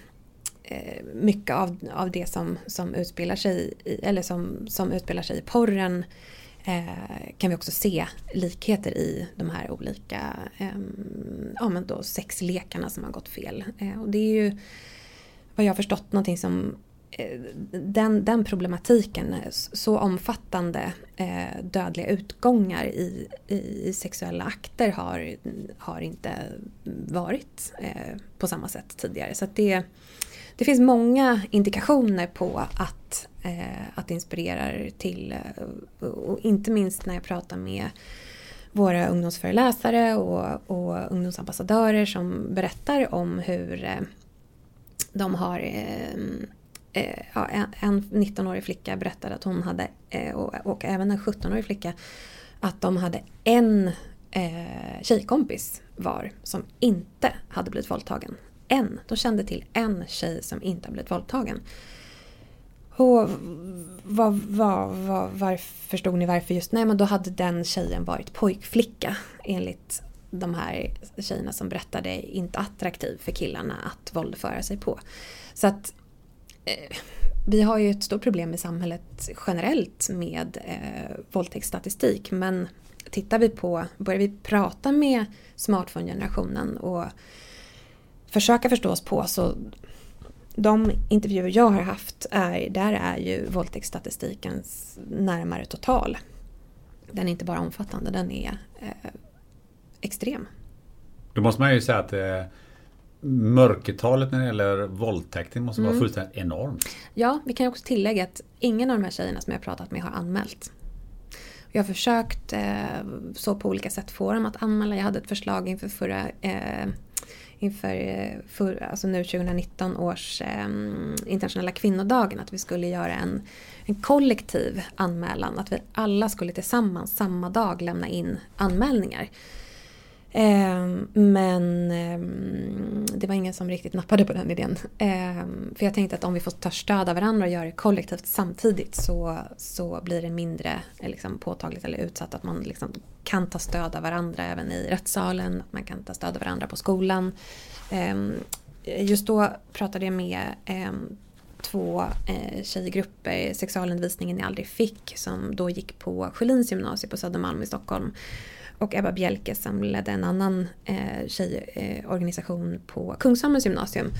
eh, mycket av, av det som, som utspelar sig i, eller som, som utspelar sig i porren eh, kan vi också se likheter i de här olika ehm, ja, men då sexlekarna som har gått fel. Eh, och det är ju vad jag har förstått någonting som Eh, den, den problematiken, eh, så omfattande eh, dödliga utgångar i, i, sexuella akter har, har inte varit eh, på samma sätt tidigare. Så det, det finns många indikationer på att, eh, att det inspirerar till, eh, och inte minst när jag pratar med våra ungdomsföreläsare och, och ungdomsambassadörer som berättar om hur eh, de har eh, ja, en 19-årig flicka berättade att hon hade, eh, och, och, även en 17-årig flicka, att de hade en eh, tjejkompis var som inte hade blivit våldtagen. En. De kände till en tjej som inte hade blivit våldtagen. Och vad, vad, vad, var, förstod ni varför just? Nej men då hade den tjejen varit pojkflicka enligt de här tjejerna som berättade inte attraktiv för killarna att våldföra sig på. Så att Eh, vi har ju ett stort problem i samhället generellt med eh, våldtäktsstatistik men tittar vi på, börjar vi prata med smartphone-generationen och försöka förstå oss på så de intervjuer jag har haft, är, där är ju våldtäktsstatistiken närmare total. Den är inte bara omfattande, den är eh, extrem. Då måste man ju säga att eh, mörkertalet när det gäller våldtäkter måste vara mm. fullständigt enormt. Ja, vi kan också tillägga att ingen av de här tjejerna som jag pratat med har anmält. Jag har försökt eh, så på olika sätt få dem att anmäla. Jag hade ett förslag inför förra eh, inför eh, för, alltså nu 2019 års eh, internationella kvinnodagen att vi skulle göra en, en kollektiv anmälan. Att vi alla skulle tillsammans samma dag lämna in anmälningar. Ehm, men ehm, det var ingen som riktigt nappade på den idén. Ehm, för jag tänkte att om vi får ta stöd av varandra och göra det kollektivt samtidigt så, så blir det mindre eh, liksom, påtagligt eller utsatt. Att man liksom kan ta stöd av varandra även i rättssalen, att man kan ta stöd av varandra på skolan. Just då pratade jag med två eh, tjejgrupper, sexualundervisningen jag aldrig fick, som då gick på Sjölins gymnasium på Södermalm i Stockholm och Ebba Bjelke som ledde en annan eh, tjejorganisation eh, på Kungsholmens gymnasium.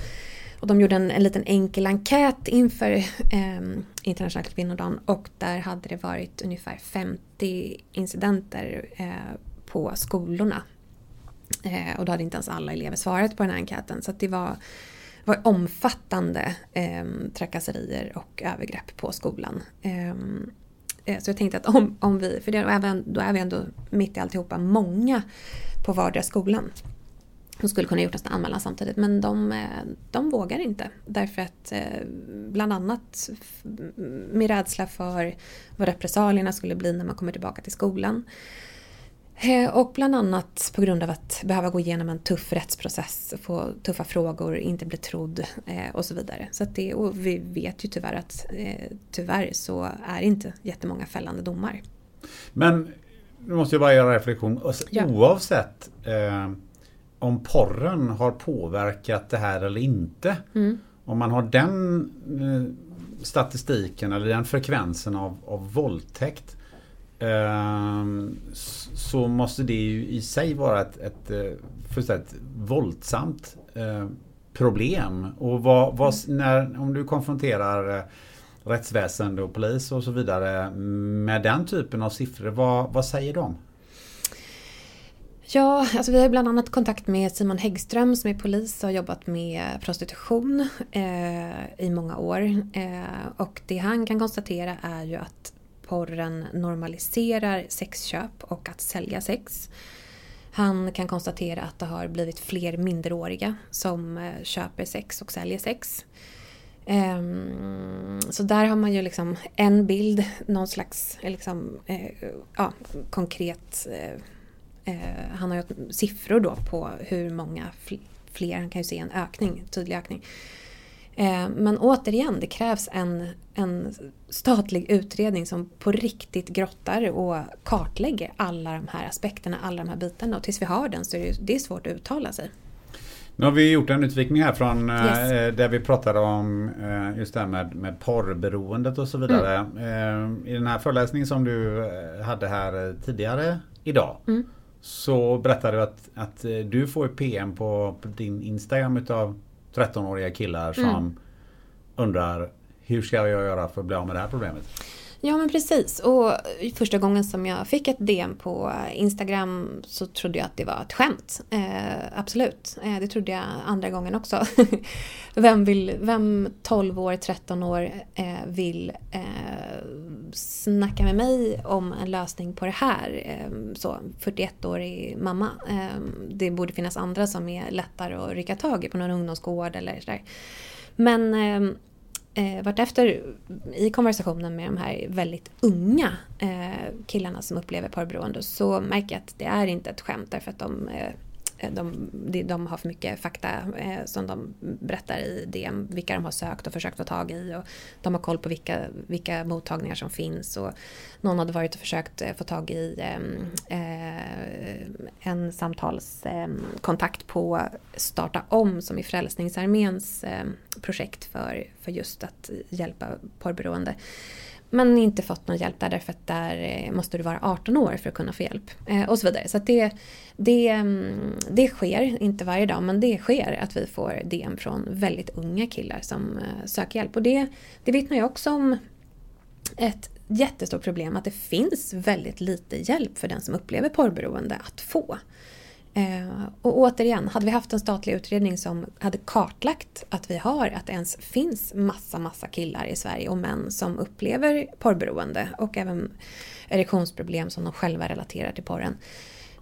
Och de gjorde en, en liten enkel enkät inför eh, internationella kvinnodagen och där hade det varit ungefär 50 incidenter eh, på skolorna. Eh, och då hade inte ens alla elever svarat på den här enkäten så det var, var omfattande eh, trakasserier och övergrepp på skolan. Ehm, Eh, så jag tänkte att om, om vi, för det även, då är vi ändå mitt i alltihopa många på vardera skolan. De skulle kunna gjort nästan anmälan samtidigt men de, eh, de vågar inte. Därför att eh, bland annat med rädsla för vad repressalierna skulle bli när man kommer tillbaka till skolan. Eh, och bland annat på grund av att behöva gå igenom en tuff rättsprocess, få tuffa frågor, inte bli trodd eh, och så vidare. Så det, och vi vet ju tyvärr att eh, tyvärr så är inte jättemånga fällande domar. Men nu måste jag bara göra en reflektion. Alltså, ja. Oavsett eh, om porren har påverkat det här eller inte. Mm. Om man har den eh, statistiken eller den frekvensen av, av våldtäkt så måste det ju i sig vara ett, ett eh, fullständigt våldsamt eh, problem. Och vad, vad, när, om du konfronterar eh, rättsväsende och polis och så vidare med den typen av siffror, vad, vad säger de? Ja, alltså vi har bland annat kontakt med Simon Häggström som är polis och har jobbat med prostitution eh, i många år. Eh, och det han kan konstatera är ju att porren normaliserar sexköp och att sälja sex. Han kan konstatera att det har blivit fler minderåriga som eh, köper sex och säljer sex. Ehm, så där har man ju liksom en bild, någon slags eh, liksom, eh, ja, konkret... Han har ju siffror då på hur många fler, han kan ju se en ökning, tydlig ökning. Eh, men återigen, det krävs en, en statlig utredning som på riktigt grottar och kartlägger alla de här aspekterna, alla de här bitarna. Och tills vi har den så är det, det är svårt att uttala sig. Nu har vi gjort en utvikning här från eh, yes. där vi pratade om eh, just det här med, med porrberoendet och så vidare. Mm. I den här föreläsningen som du hade här tidigare idag mm. så berättade du att, att du får PM på, på din Instagram utav 13-åriga killar som mm. undrar hur ska jag göra för att bli av med det här problemet? Ja men precis och första gången som jag fick ett DM på Instagram så trodde jag att det var ett skämt. Eh, absolut, eh, det trodde jag andra gången också. vem, vill, vem 12 år, 13 år eh, vill eh, snacka med mig om en lösning på det här? Eh, så 41-årig mamma. Eh, det borde finnas andra som är lättare att rycka tag i på någon ungdomsgård eller sådär. Men eh, eh, vartefter i konversationen med de här väldigt unga eh, killarna som upplever porrberoende så märker jag att det är inte ett skämt därför att de eh, Eh, de, de har för mycket fakta eh, som de berättar i DM, vilka de har sökt och försökt få tag i. Och de har koll på vilka, vilka mottagningar som finns. Och någon hade varit och försökt eh, få tag i ehm, eh, en samtalskontakt ehm, på Starta om som är Frälsningsarméns eh, projekt för, för just att hjälpa porrberoende. Men inte fått någon hjälp där därför att där eh, måste du vara 18 år för att kunna få hjälp. Eh, och så vidare. Så det, det, mm, det sker, inte varje dag, men det sker att vi får DM från väldigt unga killar som eh, söker hjälp. Och det, det vittnar ju också om ett jättestort problem att det finns väldigt lite hjälp för den som upplever porrberoende att få. Eh, och återigen, hade vi haft en statlig utredning som hade kartlagt att vi har, att det ens finns massa, massa killar i Sverige och män som upplever porrberoende och även erektionsproblem som de själva relaterar till porren.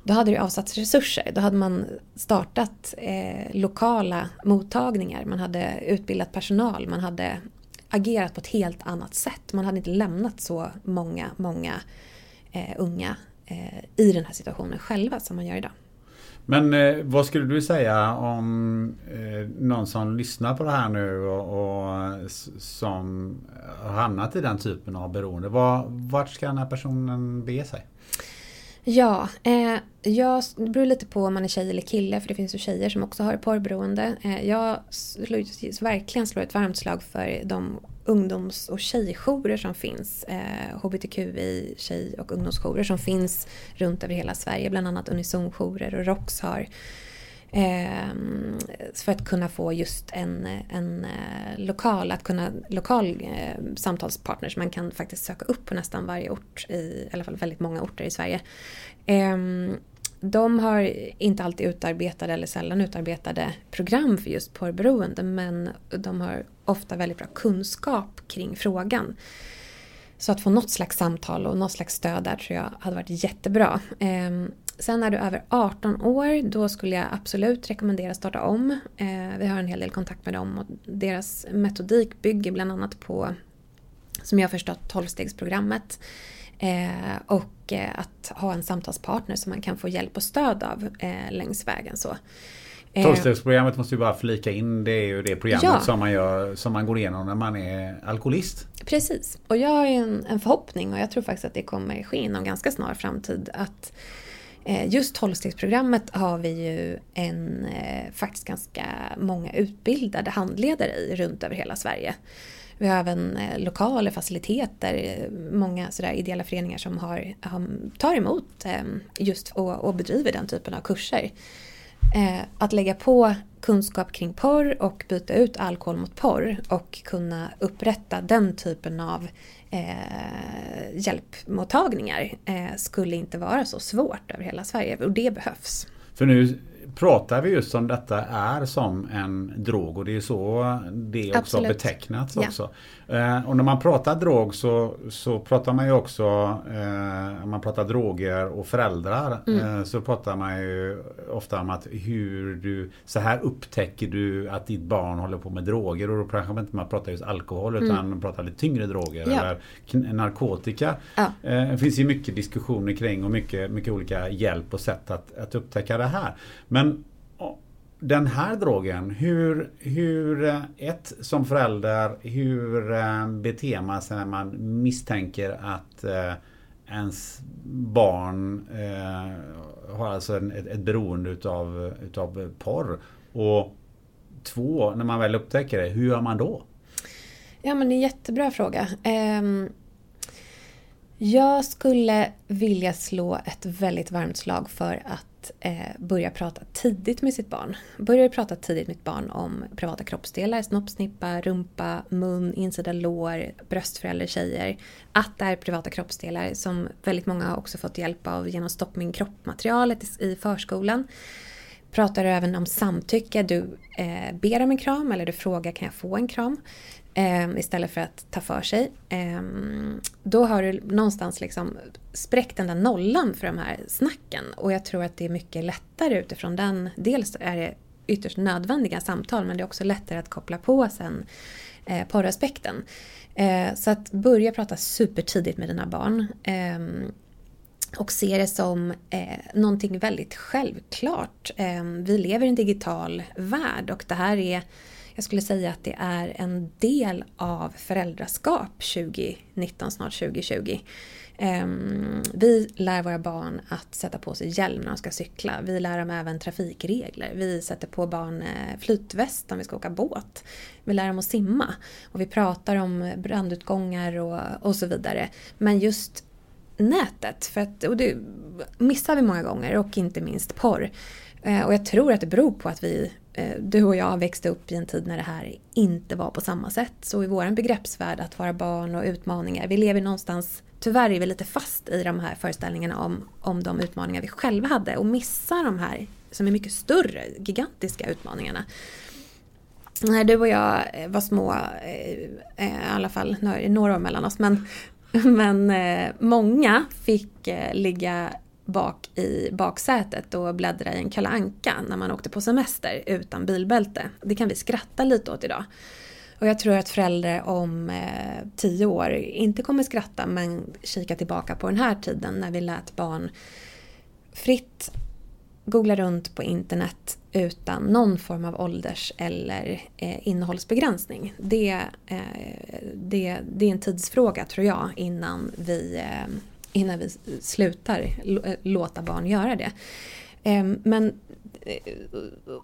då hade det avsatts resurser. Då hade man startat eh, lokala mottagningar, man hade utbildat personal, man hade agerat på ett helt annat sätt. Man hade inte lämnat så många, många eh, unga eh, i den här situationen själva som man gör idag. Men eh, vad skulle du säga om eh, någon som lyssnar på det här nu och, och som har hamnat i den typen av beroende. Var, vart ska den här personen bege sig? Ja, eh, jag, det beror lite på om man är tjej eller kille för det finns ju tjejer som också har porrberoende. Eh, jag slår, verkligen slår ett varmt slag för de ungdoms och tjejjourer som finns. Eh, HBTQI tjej och ungdomsjourer som finns runt över hela Sverige. Bland annat Unisonjourer och ROX har. Eh, för att kunna få just en, en eh, lokal, att kunna, lokal eh, samtalspartner som man kan faktiskt söka upp på nästan varje ort, i, i alla fall väldigt många orter i Sverige. Eh, de har inte alltid utarbetade eller sällan utarbetade program för just porrberoende men de har ofta väldigt bra kunskap kring frågan. Så att få något slags samtal och något slags stöd där tror jag hade varit jättebra. Ehm, sen är du över 18 år, då skulle jag absolut rekommendera att starta om. Ehm, vi har en hel del kontakt med dem och deras metodik bygger bland annat på, som jag förstått, 12-stegsprogrammet. Ehm, och eh, att ha en samtalspartner som man kan få hjälp och stöd av eh, längs vägen. så. Eh, Tolvstegsprogrammet måste ju bara flika in. Det är ju det programmet ja. som, man gör, som man går igenom när man är alkoholist. Precis. Och jag har en, en förhoppning och jag tror faktiskt att det kommer ske inom ganska snar framtid att eh, Just tolvstegsprogrammet har vi ju en, eh, faktiskt ganska många utbildade handledare i runt över hela Sverige. Vi har även lokaler, faciliteter, många sådär ideella föreningar som har, tar emot just och, och bedriver den typen av kurser. Eh, att lägga på kunskap kring porr och byta ut alkohol mot porr och kunna upprätta den typen av eh, hjälpmottagningar eh, skulle inte vara så svårt över hela Sverige och det behövs. För nu pratar vi just om detta är som en drog och det är så det också Absolut. betecknats ja. Eh, och när man pratar drog så, så pratar man ju också, eh, man pratar droger och föräldrar, mm. eh, så pratar man ju ofta om att hur du, så här upptäcker du att ditt barn håller på med droger och då kanske man inte pratar just alkohol utan mm. man pratar lite tyngre droger ja. eller narkotika. Ja. Eh, det finns ju mycket diskussioner kring och mycket, mycket olika hjälp och sätt att, att upptäcka det här. Men den här drogen, hur, hur eh, ett som förälder, hur eh, beter man sig när man misstänker att eh, ens barn eh, har alltså en, ett, ett beroende utav, utav porr. Och två, när man väl upptäcker det, hur gör man då? Ja men det är en jättebra fråga. Ehm, jag skulle vilja slå ett väldigt varmt slag för att eh, börja prata tidigt med sitt barn. Börja prata tidigt med sitt barn om privata kroppsdelar, snoppsnippa, rumpa, mun, insida lår, bröstföräldrar, tjejer. Att det är privata kroppsdelar som väldigt många har också fått hjälp av genom Stopp min kropp-materialet i förskolan. Pratar även om samtycke. Du eh, ber om en kram eller du frågar kan jag få en kram? Eh, istället för att ta för sig. Eh, då har du någonstans liksom spräckt den där nollan för de här snacken och jag tror att det är mycket lättare utifrån den. Dels är det ytterst nödvändiga samtal men det är också lättare att koppla på sen eh, porraspekten. Eh, så att börja prata supertidigt med dina barn. Eh, och se det som eh, någonting väldigt självklart. Eh, vi lever i en digital värld och det här är jag skulle säga att det är en del av föräldraskap 2019, snart 2020. Ehm, vi lär våra barn att sätta på sig hjälm när de ska cykla. Vi lär dem även trafikregler. Vi sätter på barn eh, flytväst om vi ska åka båt. Vi lär dem att simma. Och vi pratar om brandutgångar och, och så vidare. Men just nätet, för att, och det missar vi många gånger och inte minst porr. Eh, och jag tror att det beror på att vi Eh, du och jag växte upp i en tid när det här inte var på samma sätt. Så i vår begreppsvärld att vara barn och utmaningar, vi lever någonstans, tyvärr är vi lite fast i de här föreställningarna om, om de utmaningar vi själva hade och missar de här som är mycket större, gigantiska utmaningarna. När du och jag eh, var små, eh, i alla fall några år mellan oss, men, men många fick ligga bak i baksätet och bläddra i en Kalle Anka när man åkte på semester utan bilbälte. Det kan vi skratta lite åt idag. Och jag tror att föräldrar om eh, tio år inte kommer skratta men kika tillbaka på den här tiden när vi lät barn fritt googla runt på internet utan någon form av ålders eller eh, innehållsbegränsning. Det, eh, det, det är en tidsfråga tror jag innan vi, eh, innan vi slutar eh, låta barn göra det. Ehm, men eh,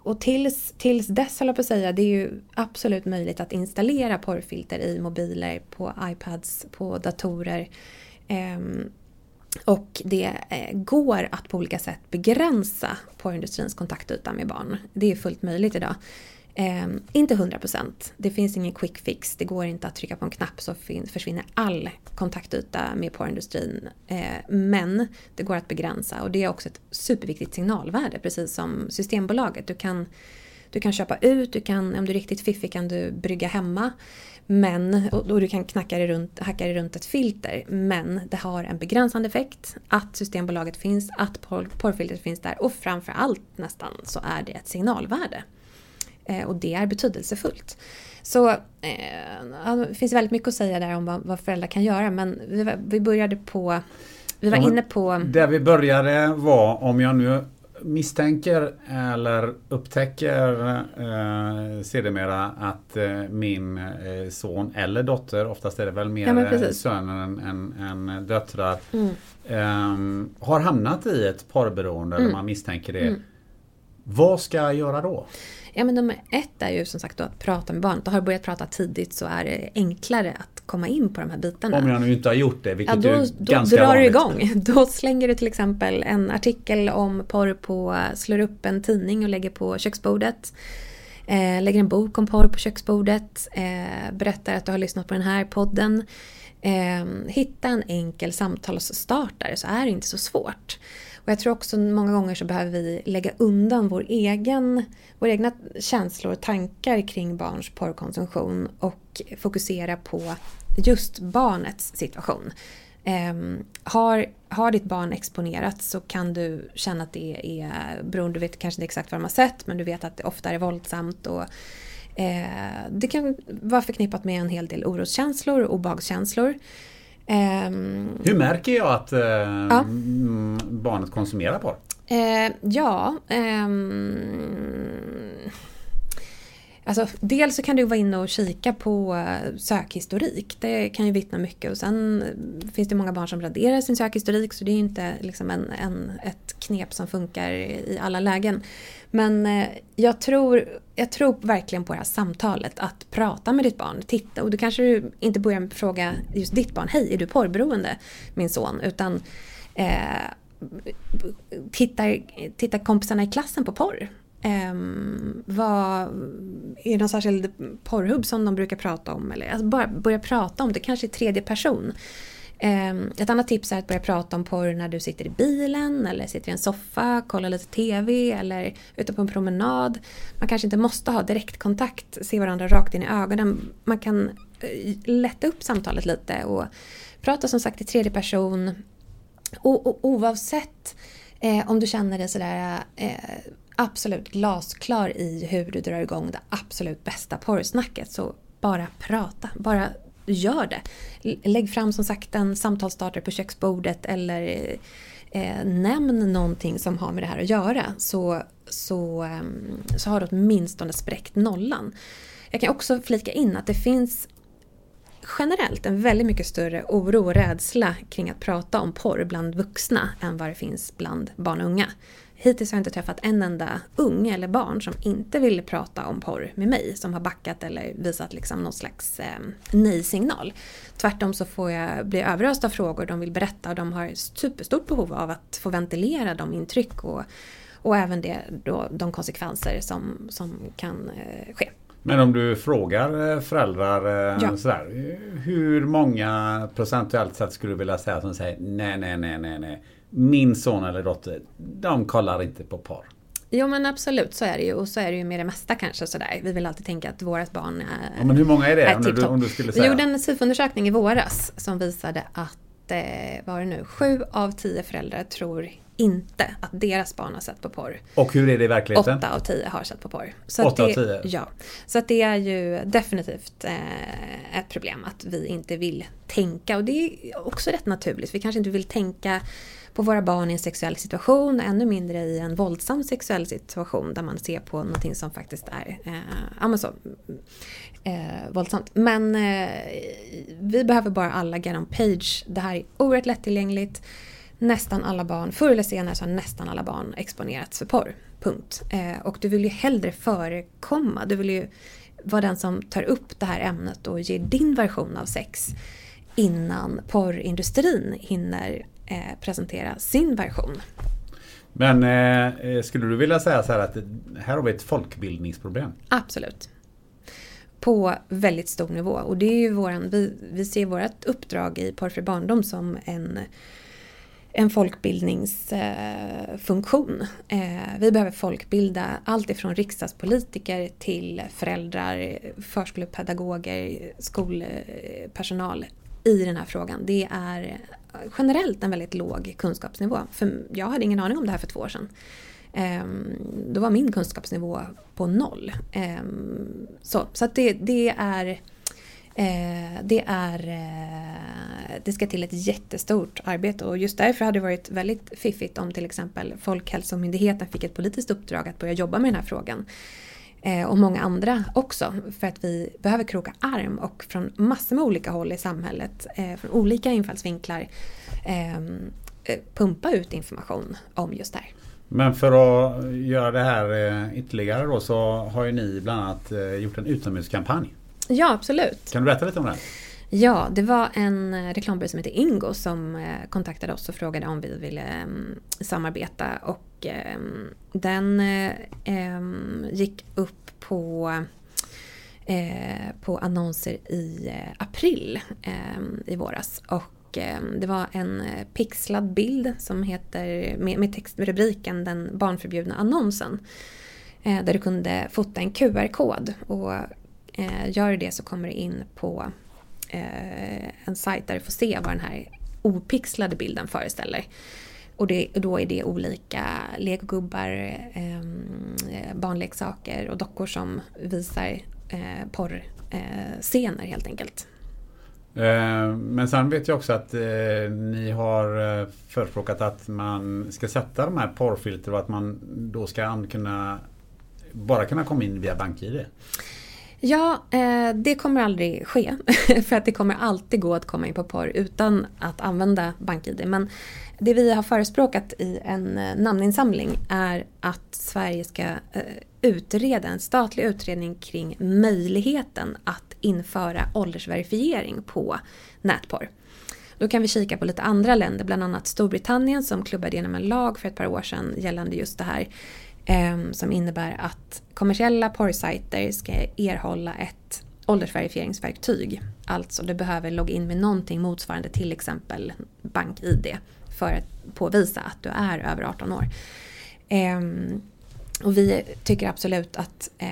och tills, tills dess, höll jag på att säga, det är ju absolut möjligt att installera porrfilter i mobiler, på iPads, på datorer. Ehm, och det eh, går att på olika sätt begränsa porrindustrins kontaktyta med barn. Det är fullt möjligt idag. Eh, inte 100%. Det finns ingen quick fix. Det går inte att trycka på en knapp så försvinner all kontaktyta med porrindustrin. Eh, men det går att begränsa och det är också ett superviktigt signalvärde precis som Systembolaget. Du kan, du kan köpa ut, du kan, om du är riktigt fiffig kan du brygga hemma. Men, och, du kan knacka dig runt, hacka dig runt ett filter. Men det har en begränsande effekt. Att Systembolaget finns, att porr, porrfiltret finns där och framförallt nästan så är det ett signalvärde. Eh, och det är betydelsefullt. Så eh, det finns väldigt mycket att säga där om vad, vad föräldrar kan göra men vi, vi började på vi var inne på... Där vi började var, om jag nu misstänker eller upptäcker eh, sedermera att eh, min eh, son eller dotter, oftast är det väl mer ja, söner än, än, än döttrar, mm. eh, har hamnat i ett parberoende mm. eller man misstänker det. Mm. Vad ska jag göra då? Ja men nummer ett är ju som sagt att prata med barnet. Har du börjat prata tidigt så är det enklare att komma in på de här bitarna. Om jag nu inte har gjort det, vilket ja, då, är då ganska drar vanligt. du igång. Då slänger du till exempel en artikel om porr på, slår upp en tidning och lägger på köksbordet. Eh, lägger en bok om porr på köksbordet. Eh, berättar att du har lyssnat på den här podden. Eh, hitta en enkel samtalsstartare så är det inte så svårt. Och jag tror också många gånger så behöver vi lägga undan vår egen, våra egna känslor och tankar kring barns porrkonsumtion och fokusera på just barnets situation. Um, har, har ditt barn exponerats så kan du känna att det är, beroende, du vet kanske inte exakt vad de har sett, men du vet att det ofta är våldsamt och eh, det kan vara förknippat med en hel del oroskänslor och obehagskänslor. Um, Hur märker jag att uh, ja. barnet konsumerar porr? Uh, ja, um, Alltså, dels så kan du vara inne och kika på eh, sökhistorik. Det kan ju vittna mycket. Och sen eh, finns det många barn som raderar sin sökhistorik så det är ju inte liksom en, en, ett knep som funkar i alla lägen. Men eh, jag tror, jag tror verkligen på det här samtalet. Att prata med ditt barn. Titta, och då kanske du inte börjar med att fråga just ditt barn. Hej, är du porrberoende min son? Utan eh, tittar, tittar kompisarna i klassen på porr? Um, vad, är det någon särskild porrhubb som de brukar prata om? Eller alltså bara börja prata om det, kanske i tredje person. Um, ett annat tips är att börja prata om porr när du sitter i bilen eller sitter i en soffa, kollar lite TV eller ute på en promenad. Man kanske inte måste ha direktkontakt, se varandra rakt in i ögonen. Man kan eh, lätta upp samtalet lite och prata som sagt i tredje person. Och, och oavsett eh, om du känner dig sådär eh, absolut glasklar i hur du drar igång det absolut bästa porrsnacket. Så bara prata, bara gör det. Lägg fram som sagt en samtalsstartare på köksbordet eller eh, nämn någonting som har med det här att göra. Så, så, eh, så har du åtminstone spräckt nollan. Jag kan också flika in att det finns generellt en väldigt mycket större oro och rädsla kring att prata om porr bland vuxna än vad det finns bland barn och unga. Hittills har jag inte träffat en enda unge eller barn som inte ville prata om porr med mig, som har backat eller visat liksom någon slags eh, nej-signal. Tvärtom så får jag bli överöst av frågor, de vill berätta och de har superstort behov av att få ventilera de intryck och, och även det, då, de konsekvenser som, som kan eh, ske. Men om du frågar eh, föräldrar eh, ja. sådär, hur många procentuellt sett skulle du vilja säga som säger nej, nej, nej, nej, nej min son eller dotter, de kollar inte på porr. Jo men absolut så är det ju och så är det ju med det mesta kanske sådär. Vi vill alltid tänka att vårt barn är ja, Men hur många är det är om, du, om du skulle säga? Vi gjorde en SIFO-undersökning i våras som visade att eh, var det nu, sju av tio föräldrar tror inte att deras barn har sett på porr. Och hur är det i verkligheten? Åtta av tio har sett på porr. Så Åtta det, av tio? Ja. Så att det är ju definitivt eh, ett problem att vi inte vill tänka. Och det är också rätt naturligt. Vi kanske inte vill tänka på våra barn i en sexuell situation, ännu mindre i en våldsam sexuell situation där man ser på någonting som faktiskt är eh, ja, men så, eh, våldsamt. Men eh, vi behöver bara alla get on page. Det här är oerhört lättillgängligt. Nästan alla barn, förr eller senare så har nästan alla barn exponerats för porr. Punkt. Eh, och du vill ju hellre förekomma. Du vill ju vara den som tar upp det här ämnet och ger din version av sex innan porrindustrin hinner eh, presentera sin version. Men eh, skulle du vilja säga så här att här har vi ett folkbildningsproblem? Absolut. På väldigt stor nivå. Och det är ju våran, vi, vi ser vårt uppdrag i Porrfri barndom som en en folkbildningsfunktion. Eh, vi behöver folkbilda allt ifrån riksdagspolitiker till föräldrar, förskolepedagoger, skolpersonal i den här frågan. Det är generellt en väldigt låg kunskapsnivå. För jag hade ingen aning om det här för två år sedan. Ehm, då var min kunskapsnivå på noll. Ehm, så så att det, det är Eh, det, är, eh, det ska till ett jättestort arbete och just därför hade det varit väldigt fiffigt om till exempel Folkhälsomyndigheten fick ett politiskt uppdrag att börja jobba med den här frågan. Eh, och många andra också för att vi behöver kroka arm och från massor med olika håll i samhället, från olika infallsvinklar pumpa ut information om just det här. Men för att göra det här ytterligare då så har ju ni bland annat gjort en utomhuskampanj. Ja, absolut. Kan du berätta lite om det? Ja, det var en eh, reklambyrå som heter Ingo som eh, kontaktade oss och frågade om vi ville mm, samarbeta och ehm, den eh, ehm, gick upp på på annonser i april ehm, i våras. Och det var en pixlad bild som heter, med, med textrubriken Den barnförbjudna annonsen. Där du kunde fota en QR-kod och gör du det så kommer du in på Eh, en sajt där du får se vad den här opixlade bilden föreställer. Och, det, då är det olika legogubbar, ehm, eh, barnleksaker och dockor som visar eh, porrscener eh, helt enkelt. Eh, men sen vet jag också att eh, ni har eh, förespråkat att man ska sätta de här porrfilter och att man då ska kunna bara kunna komma in via BankID. Ja, eh, det kommer aldrig ske. för att det kommer alltid gå att komma in på porr utan att använda BankID. Men det vi har förespråkat i en eh, namninsamling är att Sverige ska eh, utreda en statlig utredning kring möjligheten att införa åldersverifiering på nätporr. Då kan vi kika på lite andra länder, bland annat Storbritannien som klubbade igenom en lag för ett par år sedan gällande just det här. Ehm, som innebär att kommersiella porrsajter ska erhålla ett åldersverifieringsverktyg. Alltså du behöver logga in med någonting motsvarande till exempel BankID för att påvisa att du är över 18 år. Ehm, och vi tycker absolut att eh,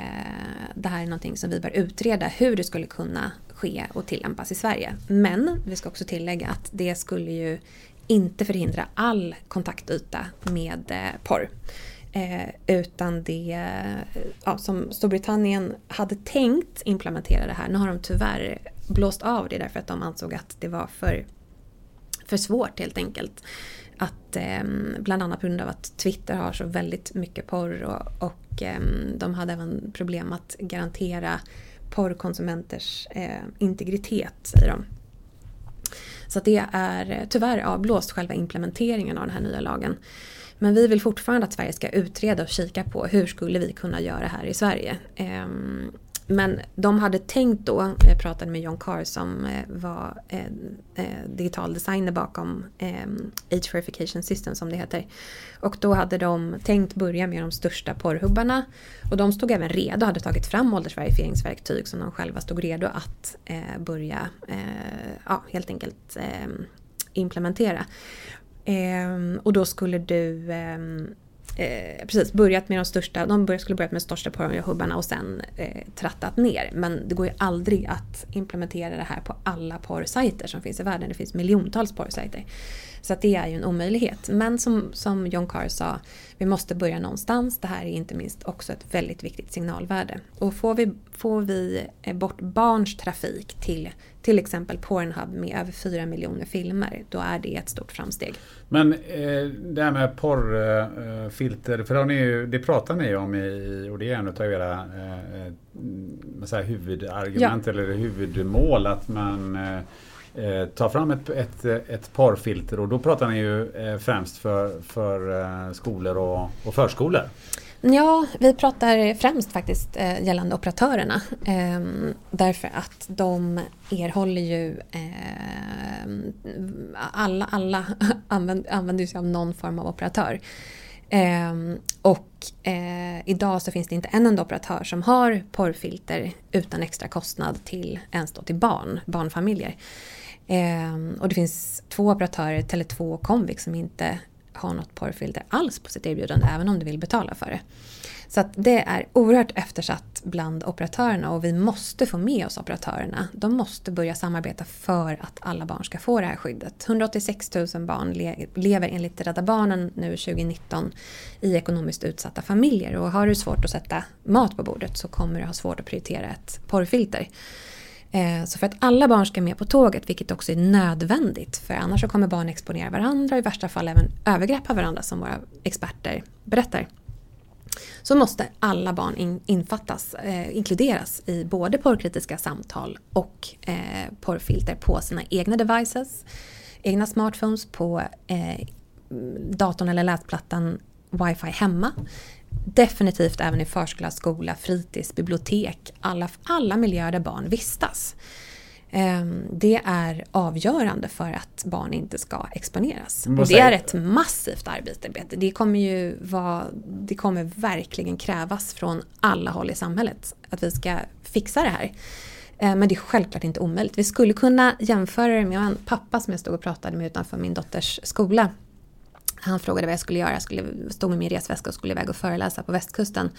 det här är någonting som vi bör utreda hur det skulle kunna ske och tillämpas i Sverige. Men vi ska också tillägga att det skulle ju inte förhindra all kontaktyta med eh, porr. Eh, utan det ja, som Storbritannien hade tänkt implementera det här. Nu har de tyvärr blåst av det därför att de ansåg att det var för, för svårt helt enkelt. Att, eh, bland annat på grund av att Twitter har så väldigt mycket porr och, och eh, de hade även problem att garantera porrkonsumenters eh, integritet, säger de. Så det är eh, tyvärr avblåst själva implementeringen av den här nya lagen. Men vi vill fortfarande att Sverige ska utreda och kika på hur skulle vi kunna göra här i Sverige. Ehm, men de hade tänkt då, jag pratade med John Carr som eh, var eh, eh, digital designer bakom ehm, Age Verification System som det heter. Och då hade de tänkt börja med de största porrhubbarna. Och de stod även redo, hade tagit fram åldersverifieringsverktyg som de själva stod redo att börja, ja helt enkelt ehm, implementera. Eh, och då skulle du eh, eh, precis börjat med de största, de började, skulle börjat med de största porrhubbarna och sen eh, trattat ner. Men det går ju aldrig att implementera det här på alla porrsajter som finns i världen. Det finns miljontals porrsajter. Så att det är ju en omöjlighet. Men som, som John Carr sa, vi måste börja någonstans. Det här är inte minst också ett väldigt viktigt signalvärde. Och får vi, får vi eh, bort barns trafik till till exempel Pornhub med över 4 miljoner filmer, då är det ett stort framsteg. Men eh, det här med porrfilter, eh, för ju, det pratar ni om i, och det är en av era eh, eh här huvudargument ja. eller huvudmål att man eh, eh, tar fram ett, ett, ett porrfilter och då pratar ni ju främst för, för skolor och, och förskolor. Ja, vi pratar främst faktiskt eh, gällande operatörerna. Eh, därför att de erhåller ju eh, alla, alla använder, använder sig av någon form av operatör. Ehm, och eh, idag så finns det inte en enda operatör som har porrfilter utan extra kostnad till ens då till barn, barnfamiljer. Ehm, och det finns två operatörer, Tele2 och Comvik, som inte ha något porrfilter alls på sitt erbjudande även om du vill betala för det. Så att det är oerhört eftersatt bland operatörerna och vi måste få med oss operatörerna. De måste börja samarbeta för att alla barn ska få det här skyddet. 186 000 barn le lever enligt Rädda Barnen nu 2019 i ekonomiskt utsatta familjer och har du svårt att sätta mat på bordet så kommer du ha svårt att prioritera ett porrfilter. Eh, så för att alla barn ska med på tåget, vilket också är nödvändigt, för annars så kommer barn exponera varandra och i värsta fall även övergreppa varandra som våra experter berättar. Så måste alla barn in, infattas, eh, inkluderas i både porrkritiska samtal och eh, porrfilter på sina egna devices, egna smartphones, på eh, datorn eller läsplattan, wifi hemma definitivt även i förskola, skola, fritids, bibliotek, alla, alla miljöer där barn vistas. Ehm, det är avgörande för att barn inte ska exponeras. Och det är ett massivt arbete. Det kommer ju vara, det kommer verkligen krävas från alla håll i samhället att vi ska fixa det här. Ehm, men det är självklart inte omöjligt. Vi skulle kunna jämföra det med en pappa som jag stod och pratade med utanför min dotters skola han frågade vad jag skulle göra. Jag skulle, stod med min resväska och skulle iväg och föreläsa på västkusten.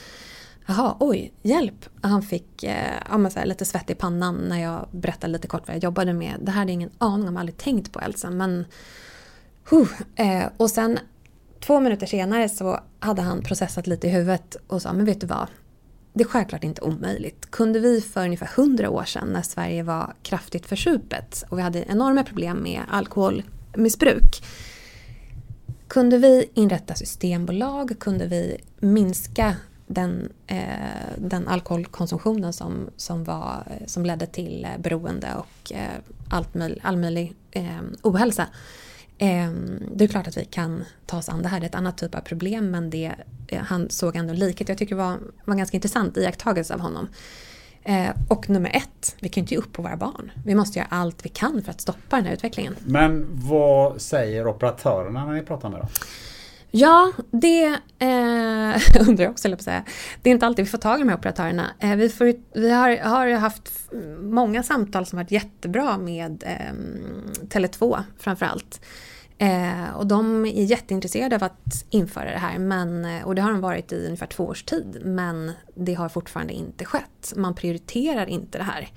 Jaha, oj, hjälp! Han fick eh, ja, så här, lite svett i pannan när jag berättade lite kort vad jag jobbade med. Det här hade jag ingen aning om, aldrig tänkt på Elsa. Men, huh, eh, och sen två minuter senare så hade han processat lite i huvudet och sa, men vet du vad? Det är självklart inte omöjligt. Kunde vi för ungefär hundra år sedan när Sverige var kraftigt försupet och vi hade enorma problem med alkoholmissbruk kunde vi inrätta systembolag, kunde vi minska den, eh, den alkoholkonsumtionen som, som, var, som ledde till eh, beroende och eh, allt möj, all möjlig eh, ohälsa. Eh, det är klart att vi kan ta oss an det här, det är ett annat typ av problem men det, eh, han såg ändå likhet. Jag tycker det var, var ganska intressant iakttagelse av honom. Eh, och nummer ett, vi kan inte ge upp på våra barn. Vi måste göra allt vi kan för att stoppa den här utvecklingen. Men vad säger operatörerna när ni pratar med dem? Ja, det eh, undrar jag också, på säga. Det är inte alltid vi får tag i de här operatörerna. Eh, vi, får, vi har, har, haft många samtal som varit jättebra med eh, Tele2 framförallt. Eh, och de är jätteintresserade av att införa det här men, eh, och det har de varit i ungefär två års tid men det har fortfarande inte skett. Man prioriterar inte det här.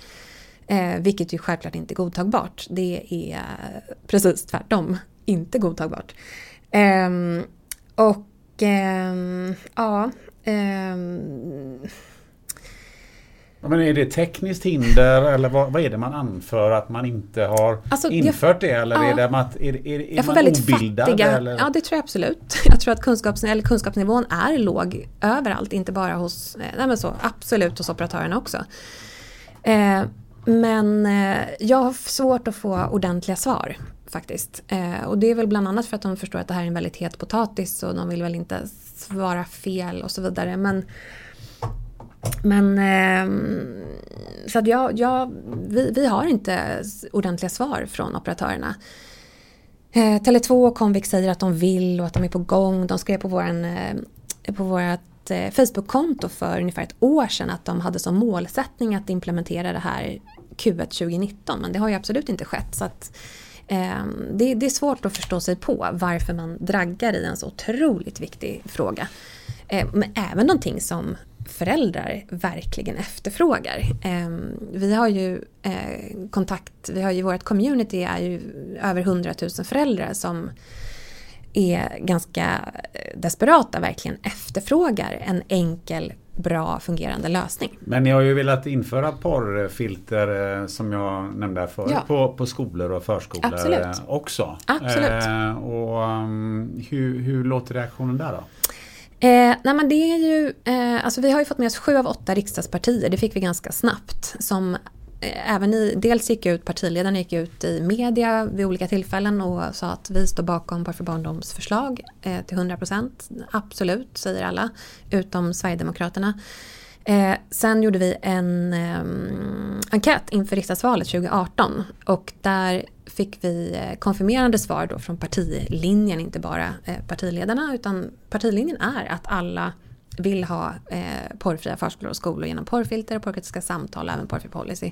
Eh, vilket ju självklart inte är godtagbart. Det är precis tvärtom inte godtagbart. Eh, och ehm, ja ehm, men är det tekniskt hinder eller vad, vad, är det man anför att man inte har alltså, infört det? Eller ja, är, det att, är, är, är jag får väldigt obildad? Fattiga, eller? Ja det tror jag absolut. Jag tror att kunskaps, eller kunskapsnivån är låg överallt, inte bara hos, eh, nej men så, absolut hos operatörerna också. Eh, men eh, jag har svårt att få ordentliga svar faktiskt. Eh, och det är väl bland annat för att de förstår att det här är en väldigt het potatis och de vill väl inte svara fel och så vidare. Men men eh, så att jag, jag, vi, vi har inte ordentliga svar från operatörerna. Eh, Tele2 och Comvik säger att de vill och att de är på gång. De skrev på, våran, eh, på vårt eh, Facebook-konto för ungefär ett år sedan att de hade som målsättning att implementera det här Q1 2019 men det har ju absolut inte skett. Så att, Eh, det, det, är svårt att förstå sig på varför man draggar i en så otroligt viktig fråga. Eh, men även någonting som föräldrar verkligen efterfrågar. Eh, vi har ju eh, kontakt, vi har ju vårt community är ju över 100 000 föräldrar som är ganska desperata, verkligen efterfrågar en enkel bra fungerande lösning. Men ni har ju velat införa porrfilter eh, som jag nämnde förut ja. på, på skolor och förskolor Absolut. också. Absolut. Eh, och, um, hur, hur låter reaktionen där då? Eh, nej men det är ju, eh, alltså vi har ju fått med oss sju av åtta riksdagspartier, det fick vi ganska snabbt, som Eh, även i, dels gick ut, partiledarna gick ut i media vid olika tillfällen och sa att vi står bakom Parför barndoms förslag eh, till 100%. Absolut, säger alla, utom Sverigedemokraterna. Eh, sen gjorde vi en eh, enkät inför riksdagsvalet 2018 och där fick vi eh, konfirmerande svar då från partilinjen, inte bara eh, partiledarna utan partilinjen är att alla vill ha eh, porrfria förskolor och skolor genom porrfilter och porrkritiska samtal och även porrfri policy.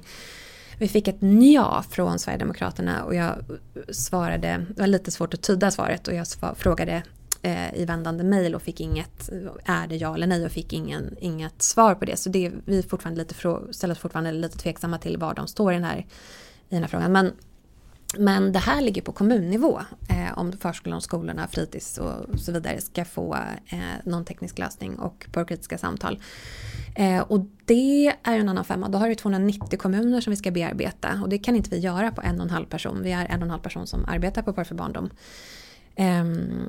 Vi fick ett ja från Sverigedemokraterna och jag svarade, det var lite svårt att tyda svaret och jag frågade eh, i vändande mejl och fick inget, är det ja eller nej och fick ingen, inget svar på det. Så det, vi fortfarande lite, ställer oss fortfarande lite tveksamma till var de står i den här, i den här frågan. Men men det här ligger på kommunnivå eh, om förskolan, skolorna, fritids och så vidare ska få eh, någon teknisk lösning och porrkritiska samtal. Eh, och det är en annan femma. Då har vi 290 kommuner som vi ska bearbeta och det kan inte vi göra på en och en halv person. Vi är en och en halv person som arbetar på Porr för barndom. Eh,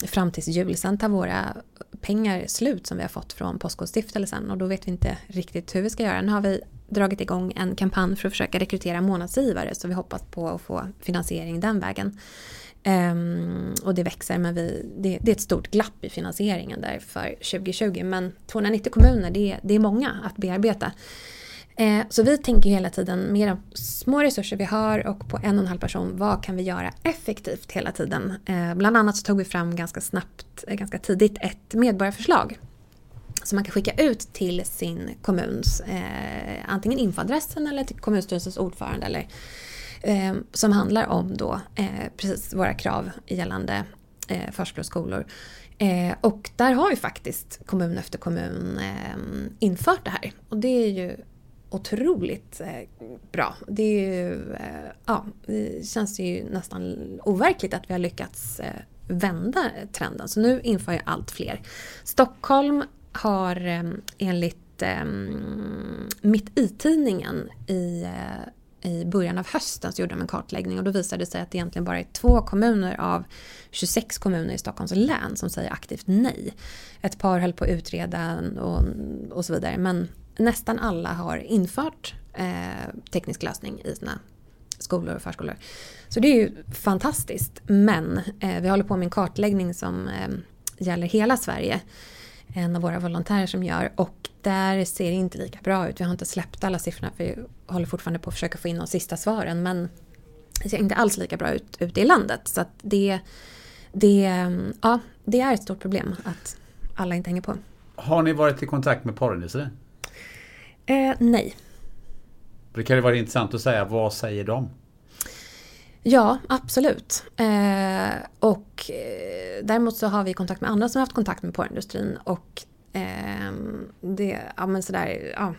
fram tills jul. Sen tar våra pengar slut som vi har fått från Postkodstiftelsen och då vet vi inte riktigt hur vi ska göra. Nu har vi dragit igång en kampanj för att försöka rekrytera månadsgivare så vi hoppas på att få finansiering den vägen. Um, och det växer men vi, det, det, är ett stort glapp i finansieringen där för 2020 men 290 kommuner det, det är många att bearbeta. Eh, så vi tänker hela tiden med de små resurser vi har och på en och en halv person, vad kan vi göra effektivt hela tiden? Eh, bland annat så tog vi fram ganska snabbt, eh, ganska tidigt ett medborgarförslag som man kan skicka ut till sin kommuns, eh, antingen infoadressen eller till kommunstyrelsens ordförande eller eh, som handlar om då eh, precis våra krav gällande eh, förskolor och skolor. Eh, och där har ju faktiskt kommun efter kommun eh, infört det här och det är ju otroligt eh, bra. Det, är ju, eh, ja, det känns ju nästan overkligt att vi har lyckats eh, vända trenden. Så nu inför ju allt fler. Stockholm har enligt Mitt i-tidningen i, i början av hösten så gjorde de en kartläggning och då visade det sig att det egentligen bara är två kommuner av 26 kommuner i Stockholms län som säger aktivt nej. Ett par höll på att utreda och, och så vidare men nästan alla har infört eh, teknisk lösning i sina skolor och förskolor. Så det är ju fantastiskt. Men eh, vi håller på med en kartläggning som eh, gäller hela Sverige. En av våra volontärer som gör och där ser det inte lika bra ut. Vi har inte släppt alla siffrorna för vi håller fortfarande på att försöka få in de sista svaren. Men det ser inte alls lika bra ut ute i landet. Så att det, det, ja, det är ett stort problem att alla inte hänger på. Har ni varit i kontakt med porrindustrin? Eh, nej. Det kan ju vara intressant att säga, vad säger de? Ja, absolut. Eh, och eh, däremot så har vi kontakt med andra som har haft kontakt med porrindustrin och eh, det, ja men sådär, ja.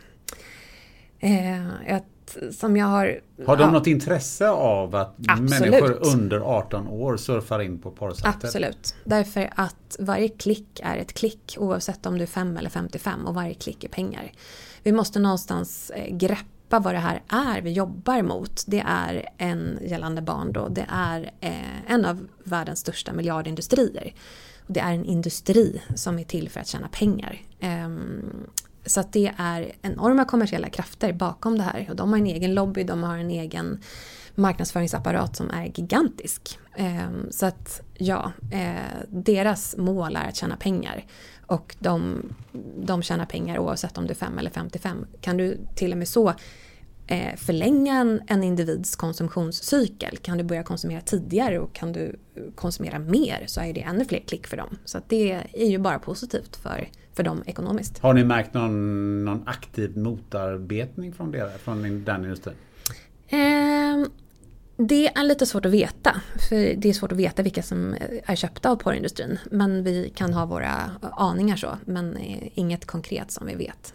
Eh, ett, som jag har... Har de ja. något intresse av att absolut. människor under 18 år surfar in på porrsajter? Absolut. Därför att varje klick är ett klick oavsett om du är 5 eller 55 och varje klick är pengar vi måste någonstans eh, greppa vad det här är vi jobbar mot. Det är en gällande barn då, det är eh, en av världens största miljardindustrier. Det är en industri som är till för att tjäna pengar. Ehm, så att det är enorma kommersiella krafter bakom det här och de har en egen lobby, de har en egen marknadsföringsapparat som är gigantisk. Ehm, så att ja, eh, deras mål är att tjäna pengar. Och de, de tjänar pengar oavsett om du är 5 eller 55. Kan du till och med så eh, förlänga en, en individs konsumtionscykel, kan du börja konsumera tidigare och kan du konsumera mer så är det ännu fler klick för dem. Så det är ju bara positivt för, för dem ekonomiskt. Har ni märkt någon, någon aktiv motarbetning från, det, från den industrin? Eh, Det är lite svårt att veta. För det är svårt att veta vilka som är köpta av porrindustrin. Men vi kan ha våra aningar så. Men inget konkret som vi vet.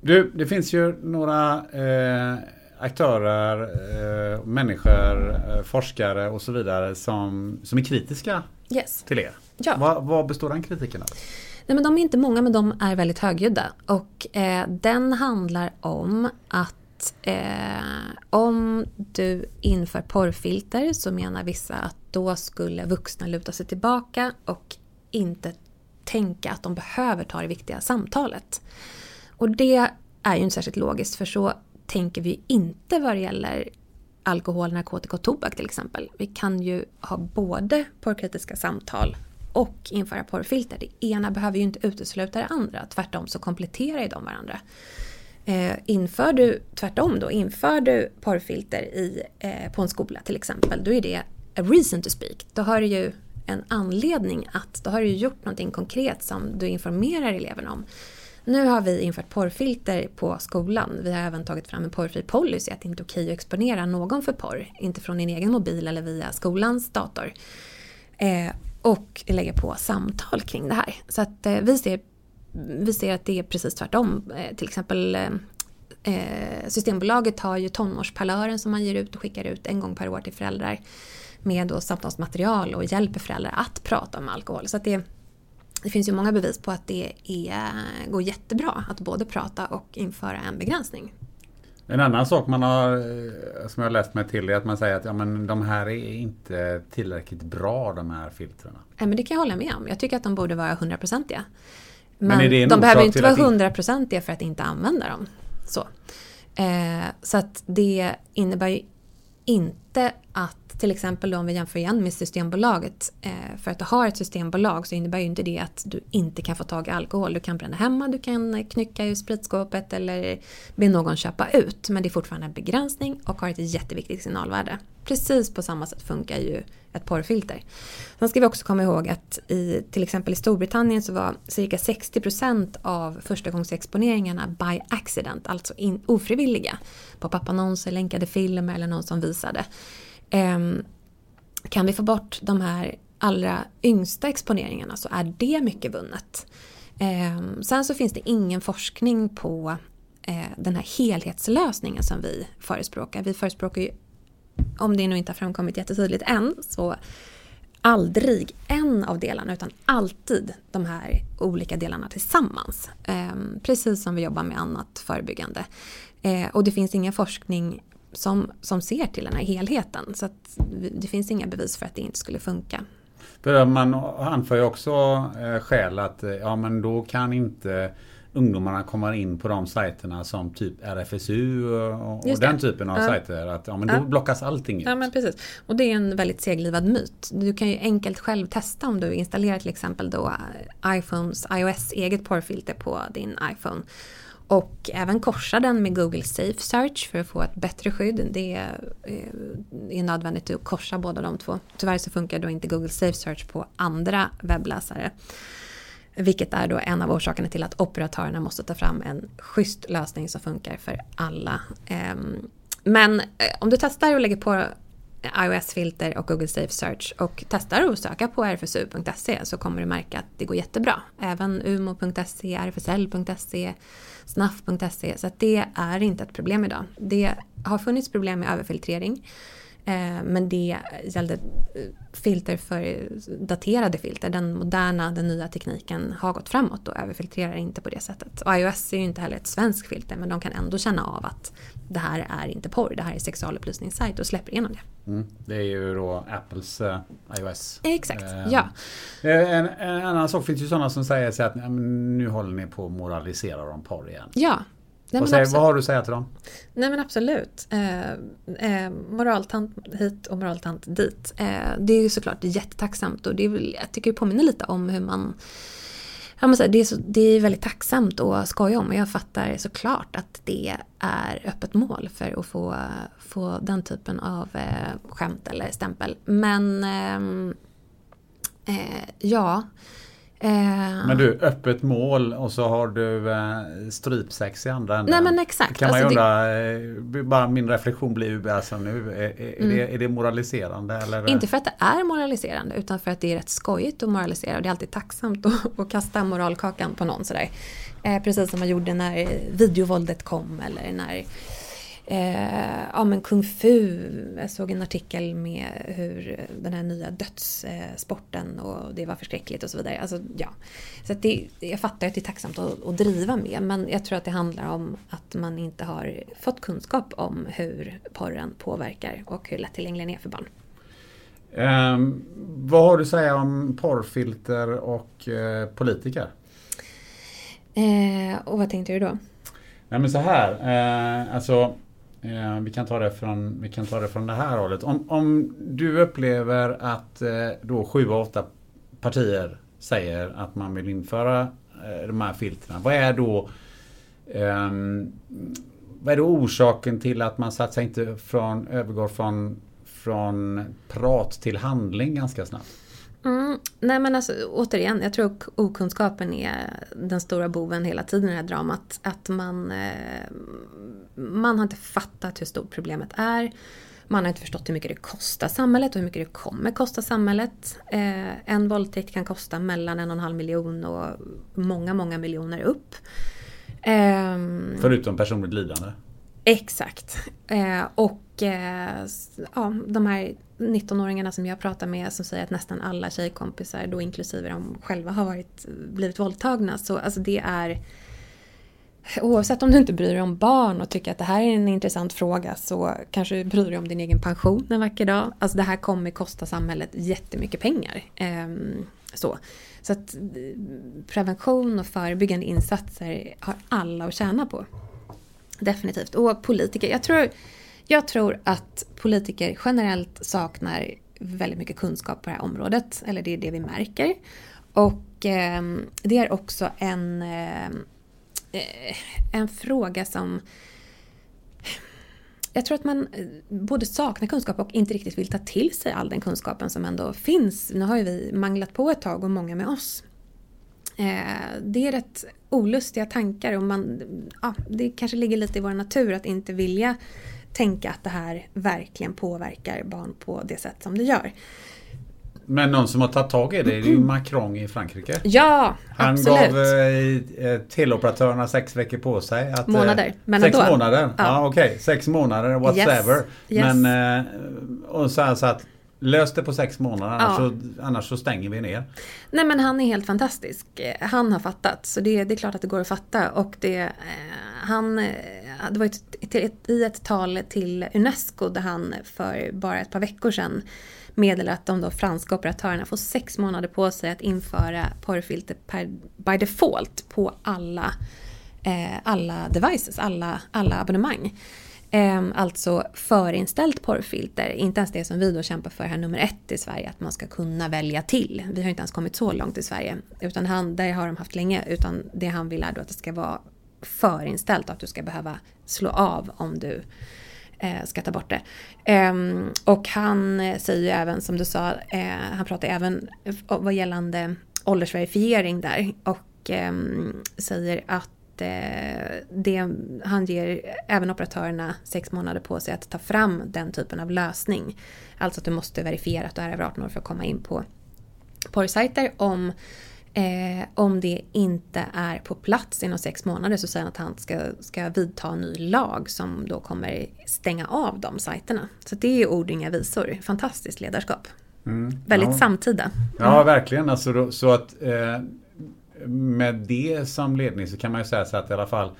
Du, det finns ju några eh, aktörer, eh, människor, eh, forskare och så vidare som, som är kritiska yes. till er. Ja. Vad, vad består den kritiken av? Nej, men de är inte många men de är väldigt högljudda. Och eh, den handlar om att eh, om du inför porrfilter så menar vissa att då skulle vuxna luta sig tillbaka och inte tänka att de behöver ta det viktiga samtalet. Och det är ju inte särskilt logiskt för så tänker vi inte vad det gäller alkohol, narkotika och tobak till exempel. Vi kan ju ha både porrkritiska samtal och införa porrfilter. Det ena behöver ju inte utesluta det andra. Tvärtom så kompletterar ju de varandra. Eh, inför du, tvärtom då, inför du porrfilter i, eh, på en skola till exempel, då är det a reason to speak. Då har du ju en anledning att, då har du ju gjort någonting konkret som du informerar eleverna om. Nu har vi infört porrfilter på skolan. Vi har även tagit fram en porrfri policy att det inte är okej att exponera någon för porr. Inte från din egen mobil eller via skolans dator. Eh, och lägga på samtal kring det här. Så att eh, vi, ser, vi ser att det är precis tvärtom. Eh, till exempel eh, eh Systembolaget har ju tonårsparlören som man ger ut och skickar ut en gång per år till föräldrar. Med då samtalsmaterial och hjälper föräldrar att prata om alkohol. Så det det finns ju många bevis på att det är, går jättebra att både prata och införa en begränsning. En annan sak man har, som jag har läst mig till är att man säger att ja, men de här är inte tillräckligt bra de här filtrerna. Ja, men det kan jag hålla med om. Jag tycker att de borde vara hundraprocentiga. Men, men de behöver inte vara hundraprocentiga för att inte använda dem. Så, eh, så att det innebär ju inte att till exempel om vi jämför igen med Systembolaget. Eh, för att du har ett systembolag så innebär ju inte det att du inte kan få tag i alkohol. Du kan bränna hemma, du kan knycka ur spritskåpet eller be någon köpa ut. Men det är fortfarande en begränsning och har ett jätteviktigt signalvärde. Precis på samma sätt funkar ju ett porrfilter. Sen ska vi också komma ihåg att i till exempel i Storbritannien så var cirka 60% av förstagångsexponeringarna by accident, alltså in, ofrivilliga. På pappannonser, länkade filmer eller någon som visade. Ehm, kan vi få bort de här allra yngsta exponeringarna så är det mycket vunnet. Ehm, sen så finns det ingen forskning på eh, den här helhetslösningen som vi förespråkar. Vi förespråkar ju, om det nu inte har framkommit jättetydligt än, så aldrig en av delarna utan alltid de här olika delarna tillsammans. Ehm, precis som vi jobbar med annat förebyggande. Eh, och det finns ingen forskning som, som ser till den här helheten. Så det finns inga bevis för att det inte skulle funka. För man anför ju också eh, skäl att eh, ja, men då kan inte ungdomarna komma in på de sajterna som typ RFSU och, och den typen av ja. sajter. Att, ja, men då ja. blockas allting ut. Ja, men precis. Och det är en väldigt seglivad myt. Du kan ju enkelt själv testa om du installerar till exempel då iPhones iOS eget porrfilter på din iPhone. Och även korsa den med Google Safe Search för att få ett bättre skydd. Det är, är nödvändigt att korsa båda de två. Tyvärr så funkar då inte Google Safe Search på andra webbläsare. Vilket är då en av orsakerna till att operatörerna måste ta fram en schysst lösning som funkar för alla. Ehm, men eh, om du testar och lägger på iOS-filter och Google Safe Search och testar att söka på rfsu.se så kommer du märka att det går jättebra. Även umo.se, rfsl.se, snaff.se Så att det är inte ett problem idag. Det har funnits problem med överfiltrering. Eh, men det gällde eh, filter för daterade filter. Den moderna, den nya tekniken har gått framåt och överfiltrerar inte på det sättet. Och iOS är ju inte heller ett svenskt filter men de kan ändå känna av att det här är inte porr, det här är sexualupplysningssajt och släpper igenom det. Mm. Det är ju då Apples uh, iOS. Exakt, uh, ja. En, en, annan sak finns ju sådana som säger att nu håller ni på att moralisera om porr igen. Ja, Nej, vad, säger, vad har du att säga till dem? Nej men absolut. Eh, eh, moraltant hit och moraltant dit. Eh, det är ju såklart jättetacksamt och det är väl, jag tycker det påminner lite om hur man Ja, men det, är så, det är väldigt tacksamt att skoja om och jag fattar såklart att det är öppet mål för att få, få den typen av eh, skämt eller stämpel. Men ehm, eh, ja, Men du, öppet mål och så har du eh, strypsex i andra änden. Nej, men exakt. Kan man Alltså, ju det- undra, eh, bara min reflektion blir ju alltså nu, är, är, Mm. det, är det moraliserande? Eller? Inte för att det är moraliserande utan för att det är rätt skojigt att moralisera och det är alltid tacksamt att, att kasta moralkakan på någon sådär. Eh, precis som man gjorde när videovåldet kom eller när eh, ja, men kung fu. Jag såg en artikel med hur den här nya dödssporten och det var förskräckligt och så vidare. Alltså, ja. så det, jag fattar att det är tacksamt att, att driva med men jag tror att det handlar om att man inte har fått kunskap om hur porren påverkar och hur lättillgänglig den är för barn. Ehm, vad har du att säga om porrfilter och eh, politiker? Eh, och vad tänkte du då? Nej men så här, eh, alltså eh, vi, kan ta det från, vi kan ta det från det här hållet. Om, om du upplever att eh, då sju av åtta partier säger att man vill införa eh, de här filtren. Vad är då ehm, vad är då orsaken till att man satsar inte från, övergår från, från prat till handling ganska snabbt? Mm, nej men alltså återigen, jag tror att okunskapen är den stora boven hela tiden i det här dramat. Att man, eh, man har inte fattat hur stort problemet är. Man har inte förstått hur mycket det kostar samhället och hur mycket det kommer kosta samhället. Eh, en våldtäkt kan kosta mellan en och en halv miljon och många, många miljoner upp. Ehm, Förutom personligt lidande. Exakt. Eh, och eh, ja, de här 19-åringarna som jag pratar med som säger att nästan alla tjejkompisar, då inklusive de själva, har varit, blivit våldtagna. Så alltså det är... Oavsett om du inte bryr dig om barn och tycker att det här är en intressant fråga så kanske du bryr dig om din egen pension en vacker dag. Alltså det här kommer kosta samhället jättemycket pengar. Eh, så. så att eh, prevention och förebyggande insatser har alla att tjäna på. Definitivt. Och politiker. Jag tror, jag tror att politiker generellt saknar väldigt mycket kunskap på det här området. Eller det är det vi märker. Och eh, det är också en, ehm, eh, en fråga som jag tror att man eh, både saknar kunskap och inte riktigt vill ta till sig all den kunskapen som ändå finns. Nu har ju vi manglat på ett tag och många med oss. Eh, det är rätt olustiga tankar och man, ja, det kanske ligger lite i vår natur att inte vilja tänka att det här verkligen påverkar barn på det sätt som det gör. Men någon som har tagit tag i det är ju Macron i Frankrike. Ja, Han absolut. gav eh, eh, teleoperatörerna sex veckor på sig. Att, eh, Månader, men sex ändå. månader? Ja, Ja. okej. Sex månader, whatever. Yes, yes. Men, eh, och så, här så att lös det på sex månader annars, Ja. så, annars så stänger vi ner. Nej men han är helt fantastisk. Han har fattat. Så det, det är klart att det går att fatta. Och det, eh, han, eh, det var ett, ett, ett, i ett tal till Unesco där han för bara ett par veckor sedan meddelade att de då franska operatörerna får sex månader på sig att införa porrfilter per, by default på alla, eh, alla devices, alla, alla abonnemang. Ehm, alltså förinställt porrfilter, inte ens det som vi då kämpar för här nummer ett i Sverige, att man ska kunna välja till. Vi har inte ens kommit så långt i Sverige. Utan han, det har de haft länge, utan det han vill är då att det ska vara förinställt och att du ska behöva slå av om du eh, ska ta bort det. Ehm, och han säger ju även, som du sa, eh, han pratar även vad gällande åldersverifiering där och eh, säger att eh, det, han ger även operatörerna sex månader på sig att ta fram den typen av lösning. Alltså att du måste verifiera att du är över 18 år för att komma in på porrsajter. Om, eh, om det inte är på plats inom sex månader så säger han att han ska, ska vidta en ny lag som då kommer stänga av de sajterna. Så det är ord inga visor. Fantastiskt ledarskap. Väldigt Ja. samtida. Ja, verkligen. Alltså, så att eh, med det som ledning så kan man ju säga så att i alla fall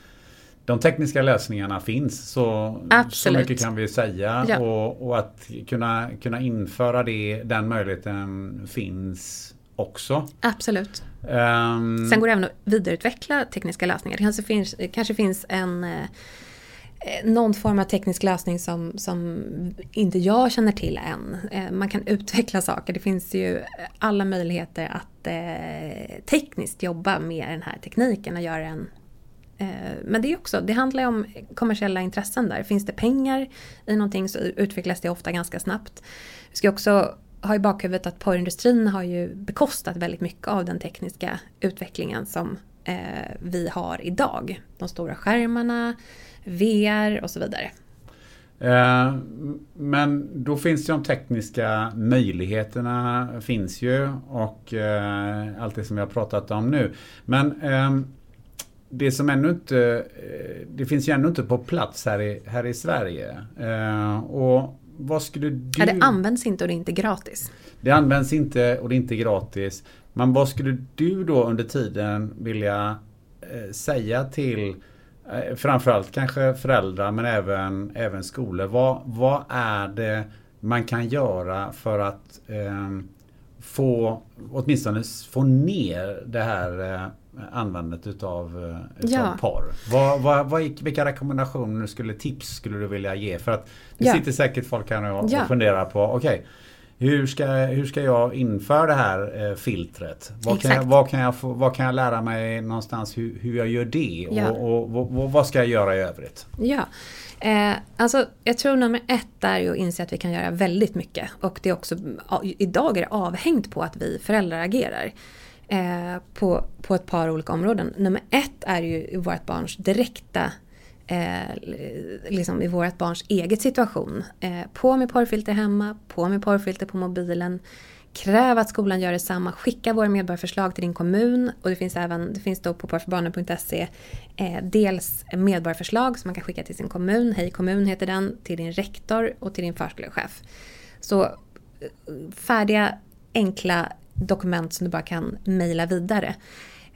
de tekniska lösningarna finns. Så, så mycket kan vi säga. Ja. Och, och att kunna, kunna införa det, den möjligheten finns också. Absolut. Ehm, Sen går det även att vidareutveckla tekniska lösningar. Det kanske finns, kanske finns en eh, Eh, någon form av teknisk lösning som, som inte jag känner till än. Eh, man kan utveckla saker. Det finns ju alla möjligheter att eh, tekniskt jobba med den här tekniken och göra en eh, men det är också, det handlar ju om kommersiella intressen där. Finns det pengar i någonting så utvecklas det ofta ganska snabbt. Vi ska också ha i bakhuvudet att porrindustrin har ju bekostat väldigt mycket av den tekniska utvecklingen som eh, vi har idag. De stora skärmarna, VR och så vidare. Eh, men då finns de tekniska möjligheterna finns ju och eh, allt det som vi har pratat om nu. Men eh, det som ännu inte, det finns ju ännu inte på plats här i, här i Sverige. Och vad skulle du... Ja, det används inte och det är inte gratis. Det används inte och det är inte gratis. Men vad skulle du då under tiden vilja säga till Eh, framförallt kanske föräldrar men även, även skolor. Vad, vad är det man kan göra för att eh, få åtminstone få ner det här eh, användandet utav, eh, ja. porr. Vad, vad, vad, vilka rekommendationer skulle tips skulle du vilja ge? För att det ja. sitter säkert folk här och, ja. och funderar på okej okay, hur ska, hur ska jag införa det här eh, filtret? Vad kan, jag, vad, kan jag få, vad kan jag lära mig någonstans hur, hur jag gör det? Ja. Och, och, och, vad ska jag göra i övrigt? Ja, eh, alltså jag tror nummer ett är att inse att vi kan göra väldigt mycket. Och det är också, idag är det avhängt på att vi föräldrar agerar. Eh, på, på ett par olika områden. Nummer ett är ju vårt barns direkta eh, liksom i vårt barns eget situation. Eh, på med porrfilter hemma, på med porrfilter på mobilen. Kräv att skolan gör detsamma. Skicka våra medborgarförslag till din kommun. Och det finns även, det finns då på porrforbarnen.se eh, dels medborgarförslag som man kan skicka till sin kommun. Hej kommun heter den. Till din rektor och till din förskolechef. Så eh, färdiga, enkla dokument som du bara kan mejla vidare.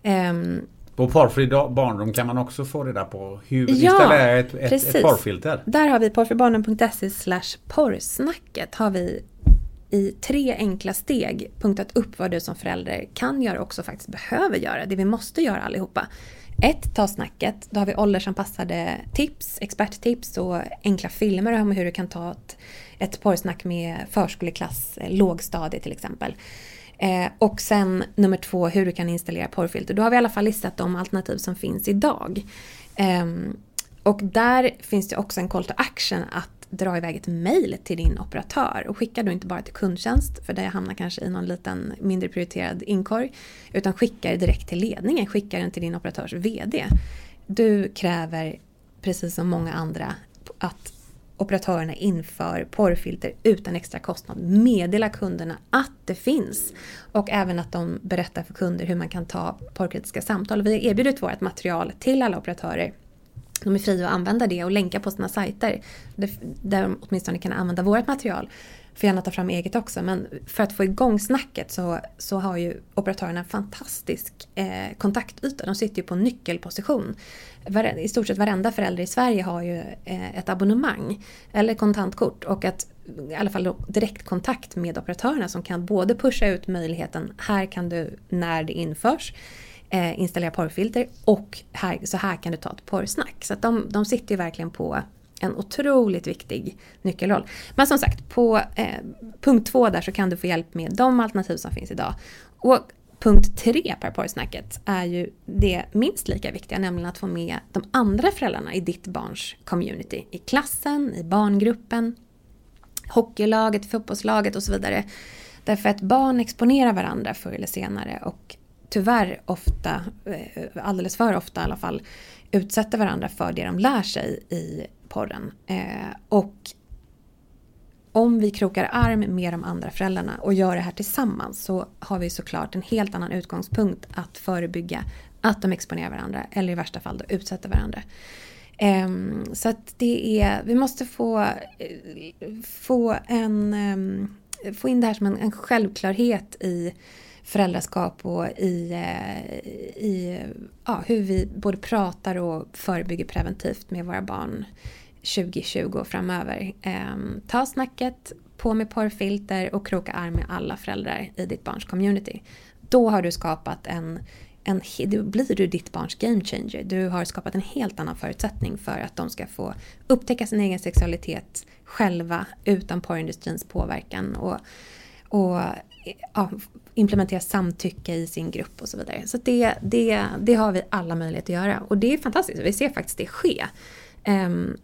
Um, på Porrfri barndom kan man också få reda på hur ja, installera ett, ett, ett porrfilter. Där har vi porrfribarnen.se slash porrsnacket har vi i tre enkla steg punktat upp vad du som förälder kan göra och också faktiskt behöver göra. Det vi måste göra allihopa. Ett, ta snacket. Då har vi åldersanpassade tips, experttips och enkla filmer om hur du kan ta ett, ett porrsnack med förskoleklass, lågstadie till exempel. Eh, och sen nummer två, hur du kan installera porrfilter. Då har vi i alla fall listat de alternativ som finns idag. Eh, och där finns det också en call to action att dra iväg ett mail till din operatör. Och skicka då inte bara till kundtjänst, för det hamnar kanske i någon liten mindre prioriterad inkorg. Utan skicka det direkt till ledningen, skicka den till din operatörs VD. Du kräver, precis som många andra, att operatörerna inför porrfilter utan extra kostnad. Meddela kunderna att det finns. Och även att de berättar för kunder hur man kan ta porrkritiska samtal. Vi har erbjudit vårt material till alla operatörer. De är fria att använda det och länka på sina sajter där de åtminstone kan använda vårt material får gärna ta fram eget också. Men för att få igång snacket så, så har ju operatörerna en fantastisk eh, kontaktyta. De sitter ju på nyckelposition. I stort sett varenda förälder i Sverige har ju eh, ett abonnemang eller kontantkort och att i alla fall direktkontakt med operatörerna som kan både pusha ut möjligheten här kan du när det införs eh, installera porrfilter och här, så här kan du ta ett porrsnack. Så att de, de sitter ju verkligen på en otroligt viktig nyckelroll. Men som sagt, på eh, punkt två där så kan du få hjälp med de alternativ som finns idag. Och punkt tre på porrsnacket är ju det minst lika viktiga, nämligen att få med de andra föräldrarna i ditt barns community. I klassen, i barngruppen, hockeylaget, fotbollslaget och så vidare. Därför att barn exponerar varandra förr eller senare och tyvärr ofta, eh, alldeles för ofta i alla fall, utsätter varandra för det de lär sig i porren. Eh, och om vi krokar arm med de andra föräldrarna och gör det här tillsammans så har vi såklart en helt annan utgångspunkt att förebygga att de exponerar varandra eller i värsta fall då utsätter varandra. Um, så att det är, vi måste få, få, en, um, få in det här som en, en självklarhet i föräldraskap och i, eh, i ja, hur vi både pratar och förebygger preventivt med våra barn 2020 och framöver. Eh, ta snacket, på med porrfilter och kroka arm med alla föräldrar i ditt barns community. Då har du skapat en, en då blir du ditt barns game changer. Du har skapat en helt annan förutsättning för att de ska få upptäcka sin egen sexualitet själva utan porrindustrins påverkan och, och ja, implementera samtycke i sin grupp och så vidare. Så det, det, det har vi alla möjlighet att göra och det är fantastiskt. Vi ser faktiskt det ske. Um,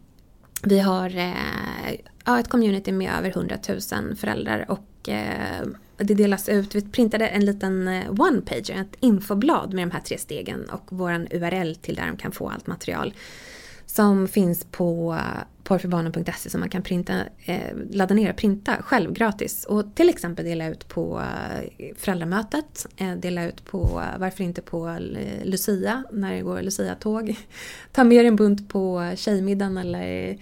vi har eh, ja, ett community med över 100 000 föräldrar och eh, det delas ut, vi printade en liten eh, one-pager, ett infoblad med de här tre stegen och våran URL till där de kan få allt material. Som finns på porrförbarnen.se som man kan printa, eh, ladda ner och printa själv gratis. Och till exempel dela ut på eh, föräldramötet, eh, dela ut på, varför inte på eh, Lucia, när det går Lucia-tåg. Ta med en bunt på tjejmiddagen eller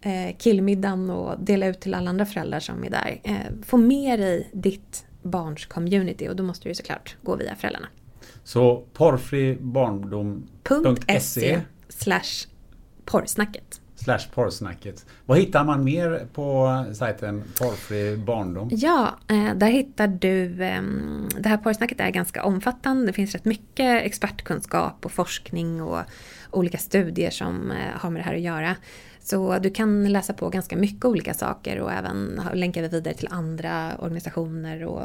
eh, killmiddagen och dela ut till alla andra föräldrar som är där. Eh, få med dig ditt barns community och då måste du såklart gå via föräldrarna. Så porrfribarndom.se slash porrsnacket. Slash porrsnacket. Vad hittar man mer på sajten Porrfri barndom? Ja, eh, där hittar du... ehm, Det här porrsnacket är ganska omfattande. Det finns rätt mycket expertkunskap och forskning och olika studier som eh, har med det här att göra. Så du kan läsa på ganska mycket olika saker och även länkar vi vidare till andra organisationer och,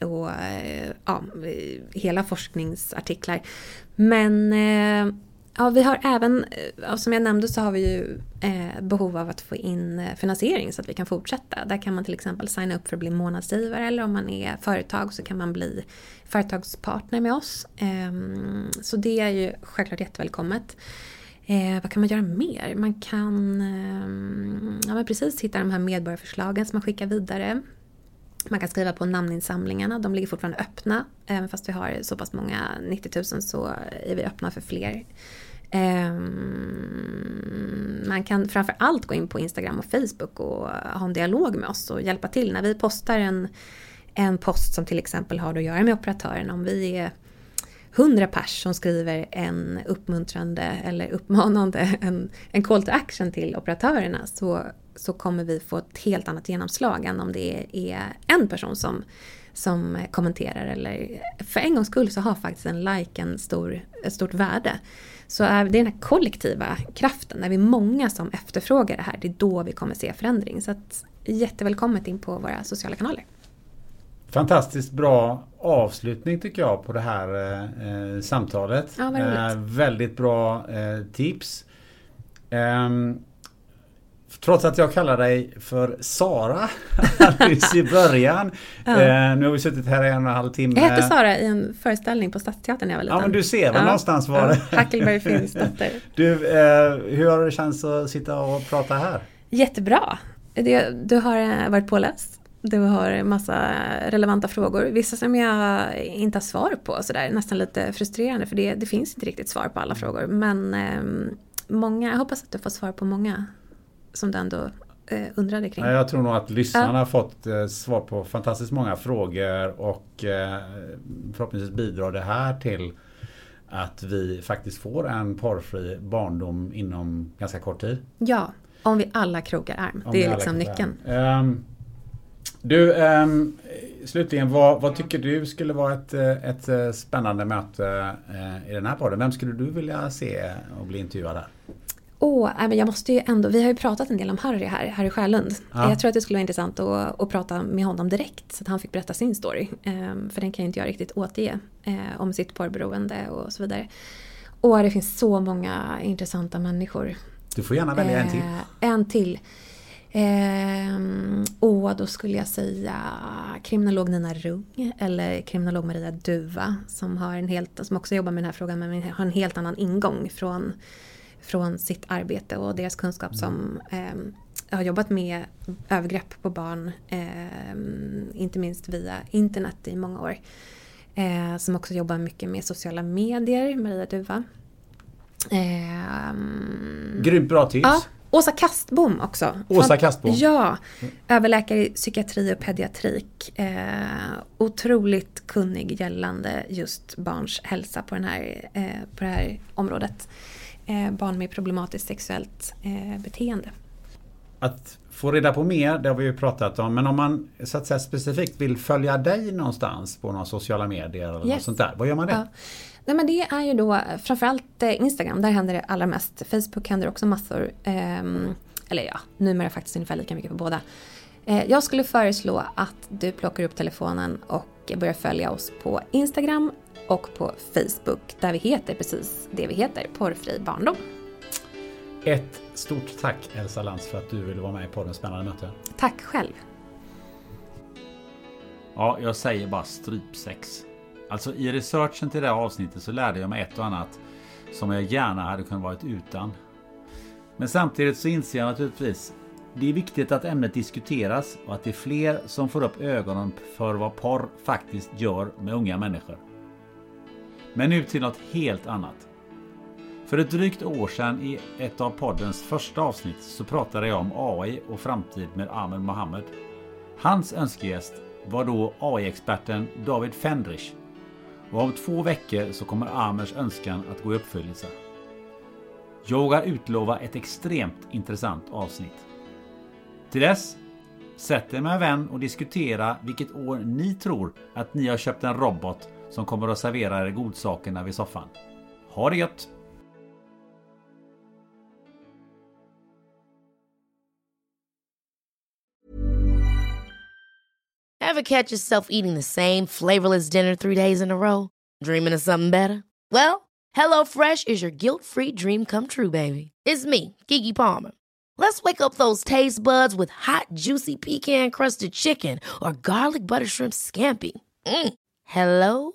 och eh, ja, hela forskningsartiklar. Men ja, vi har även, eh, som jag nämnde så har vi ju eh, behov av att få in eh, finansiering så att vi kan fortsätta. Där kan man till exempel signa upp för att bli månadsgivare eller om man är företag så kan man bli företagspartner med oss. Ehm, så det är ju självklart jättevälkommet. Eh, vad kan man göra mer? Man kan ehm, ja, men precis hitta de här medborgarförslagen som man skickar vidare. Man kan skriva på namninsamlingarna, de ligger fortfarande öppna. Även fast vi har så pass många, 90 000, så är vi öppna för fler. Ehm, man kan framför allt gå in på Instagram och Facebook och ha en dialog med oss och hjälpa till. När vi postar en, en post som till exempel har att göra med operatören, om vi är 100 pers som skriver en uppmuntrande eller uppmanande, en, en call to action till operatörerna så, så kommer vi få ett helt annat genomslag än om det är en person som, som kommenterar. Eller, för en gångs skull så har faktiskt en like en stor, ett stort värde. Så är det är den här kollektiva kraften, när vi är många som efterfrågar det här, det är då vi kommer se förändring. Så att, jättevälkommet in på våra sociala kanaler. Fantastiskt bra avslutning tycker jag på det här eh, samtalet. Ja. Eh, väldigt bra eh, tips. Ehm, trots att jag kallar dig för Sara alldeles i början. Ja. Eh, nu har vi suttit här i en och en halv timme. Jag hette Sara i en föreställning på Stadsteatern när jag var liten. Ja men du ser väl någonstans var det. Ja, Huckleberry Finns dotter. Du, eh, hur har det känts att sitta och prata här? Jättebra. Det, du har eh, varit påläst. Du har massa relevanta frågor. Vissa som jag inte har svar på. Sådär. Nästan lite frustrerande för det, det finns inte riktigt svar på alla frågor. Men eh, många, jag hoppas att du får svar på många som du ändå eh, undrade kring. Ja, Jag tror nog att lyssnarna Ja. har fått eh, svar på fantastiskt många frågor och eh, förhoppningsvis bidrar det här till att vi faktiskt får en porrfri barndom inom ganska kort tid. Ja, om vi alla krokar arm. Om det är liksom nyckeln. Ehm, du, ehm, slutligen vad, vad tycker du skulle vara ett, eh, ett eh, spännande möte eh, i den här podden? Vem skulle du vilja se och bli intervjuad här? Åh, men jag måste ju ändå, vi har ju pratat en del om Harry här, Harry Sjölund. Ja. Jag tror att det skulle vara intressant att, att prata med honom direkt så att han fick berätta sin story. Ehm, för den kan ju inte jag riktigt återge eh, om sitt porrberoende och så vidare. Och det finns så många intressanta människor. Du får gärna välja en till. Eh, en till. Ehm, och då skulle jag säga kriminolog Nina Rung eller kriminolog Maria Duva som, har en helt, som också jobbar med den här frågan men har en helt annan ingång från, från sitt arbete och deras kunskap som ehm, har jobbat med övergrepp på barn, ehm, inte minst via internet i många år. Eh, som också jobbar mycket med sociala medier, Maria Duva. Ehm, Grymt bra tips. Ja, Åsa Kastbom också. Åsa Kastbom. Ja, överläkare i psykiatri och pediatrik. Eh, otroligt kunnig gällande just barns hälsa på, den här, eh, på det här området. Eh, barn med problematiskt sexuellt eh, beteende. Att få reda på mer, det har vi ju pratat om. Men om man så att säga specifikt vill följa dig någonstans på några sociala medier eller något Yes. sånt där. Vad gör man det? Ja. Nej men det är ju då framförallt eh, Instagram, där händer det allra mest. Facebook händer också massor. Ehm, eller ja, numera faktiskt ungefär lika mycket på båda. Eh, jag skulle föreslå att du plockar upp telefonen och börjar följa oss på Instagram och på Facebook där vi heter precis det vi heter, Porrfri barndom. Ett stort tack Elsa Lantz för att du ville vara med i podden Spännande möte. Tack själv. Ja, jag säger bara strypsex. Alltså i researchen till det här avsnittet så lärde jag mig ett och annat som jag gärna hade kunnat varit utan. Men samtidigt så inser jag naturligtvis det är viktigt att ämnet diskuteras och att det är fler som får upp ögonen för vad porr faktiskt gör med unga människor. Men nu till något helt annat. För ett drygt år sedan i ett av poddens första avsnitt så pratade jag om AI och framtid med Ahmed Mohammed. Hans önskegäst var då AI-experten David Fendrich. Och om två veckor så kommer Amers önskan att gå i uppfyllelse. Jag vågar utlova ett extremt intressant avsnitt. Till dess, sätt er med en vän och diskutera vilket år ni tror att ni har köpt en robot som kommer att servera er godsakerna vid soffan. Ha det gött! Ever catch yourself eating the same flavorless dinner three days in a row? Dreaming of something better? Well, HelloFresh is your guilt-free dream come true, baby. It's me, Kiki Palmer. Let's wake up those taste buds with hot, juicy pecan crusted chicken or garlic butter shrimp scampi. Mm. Hello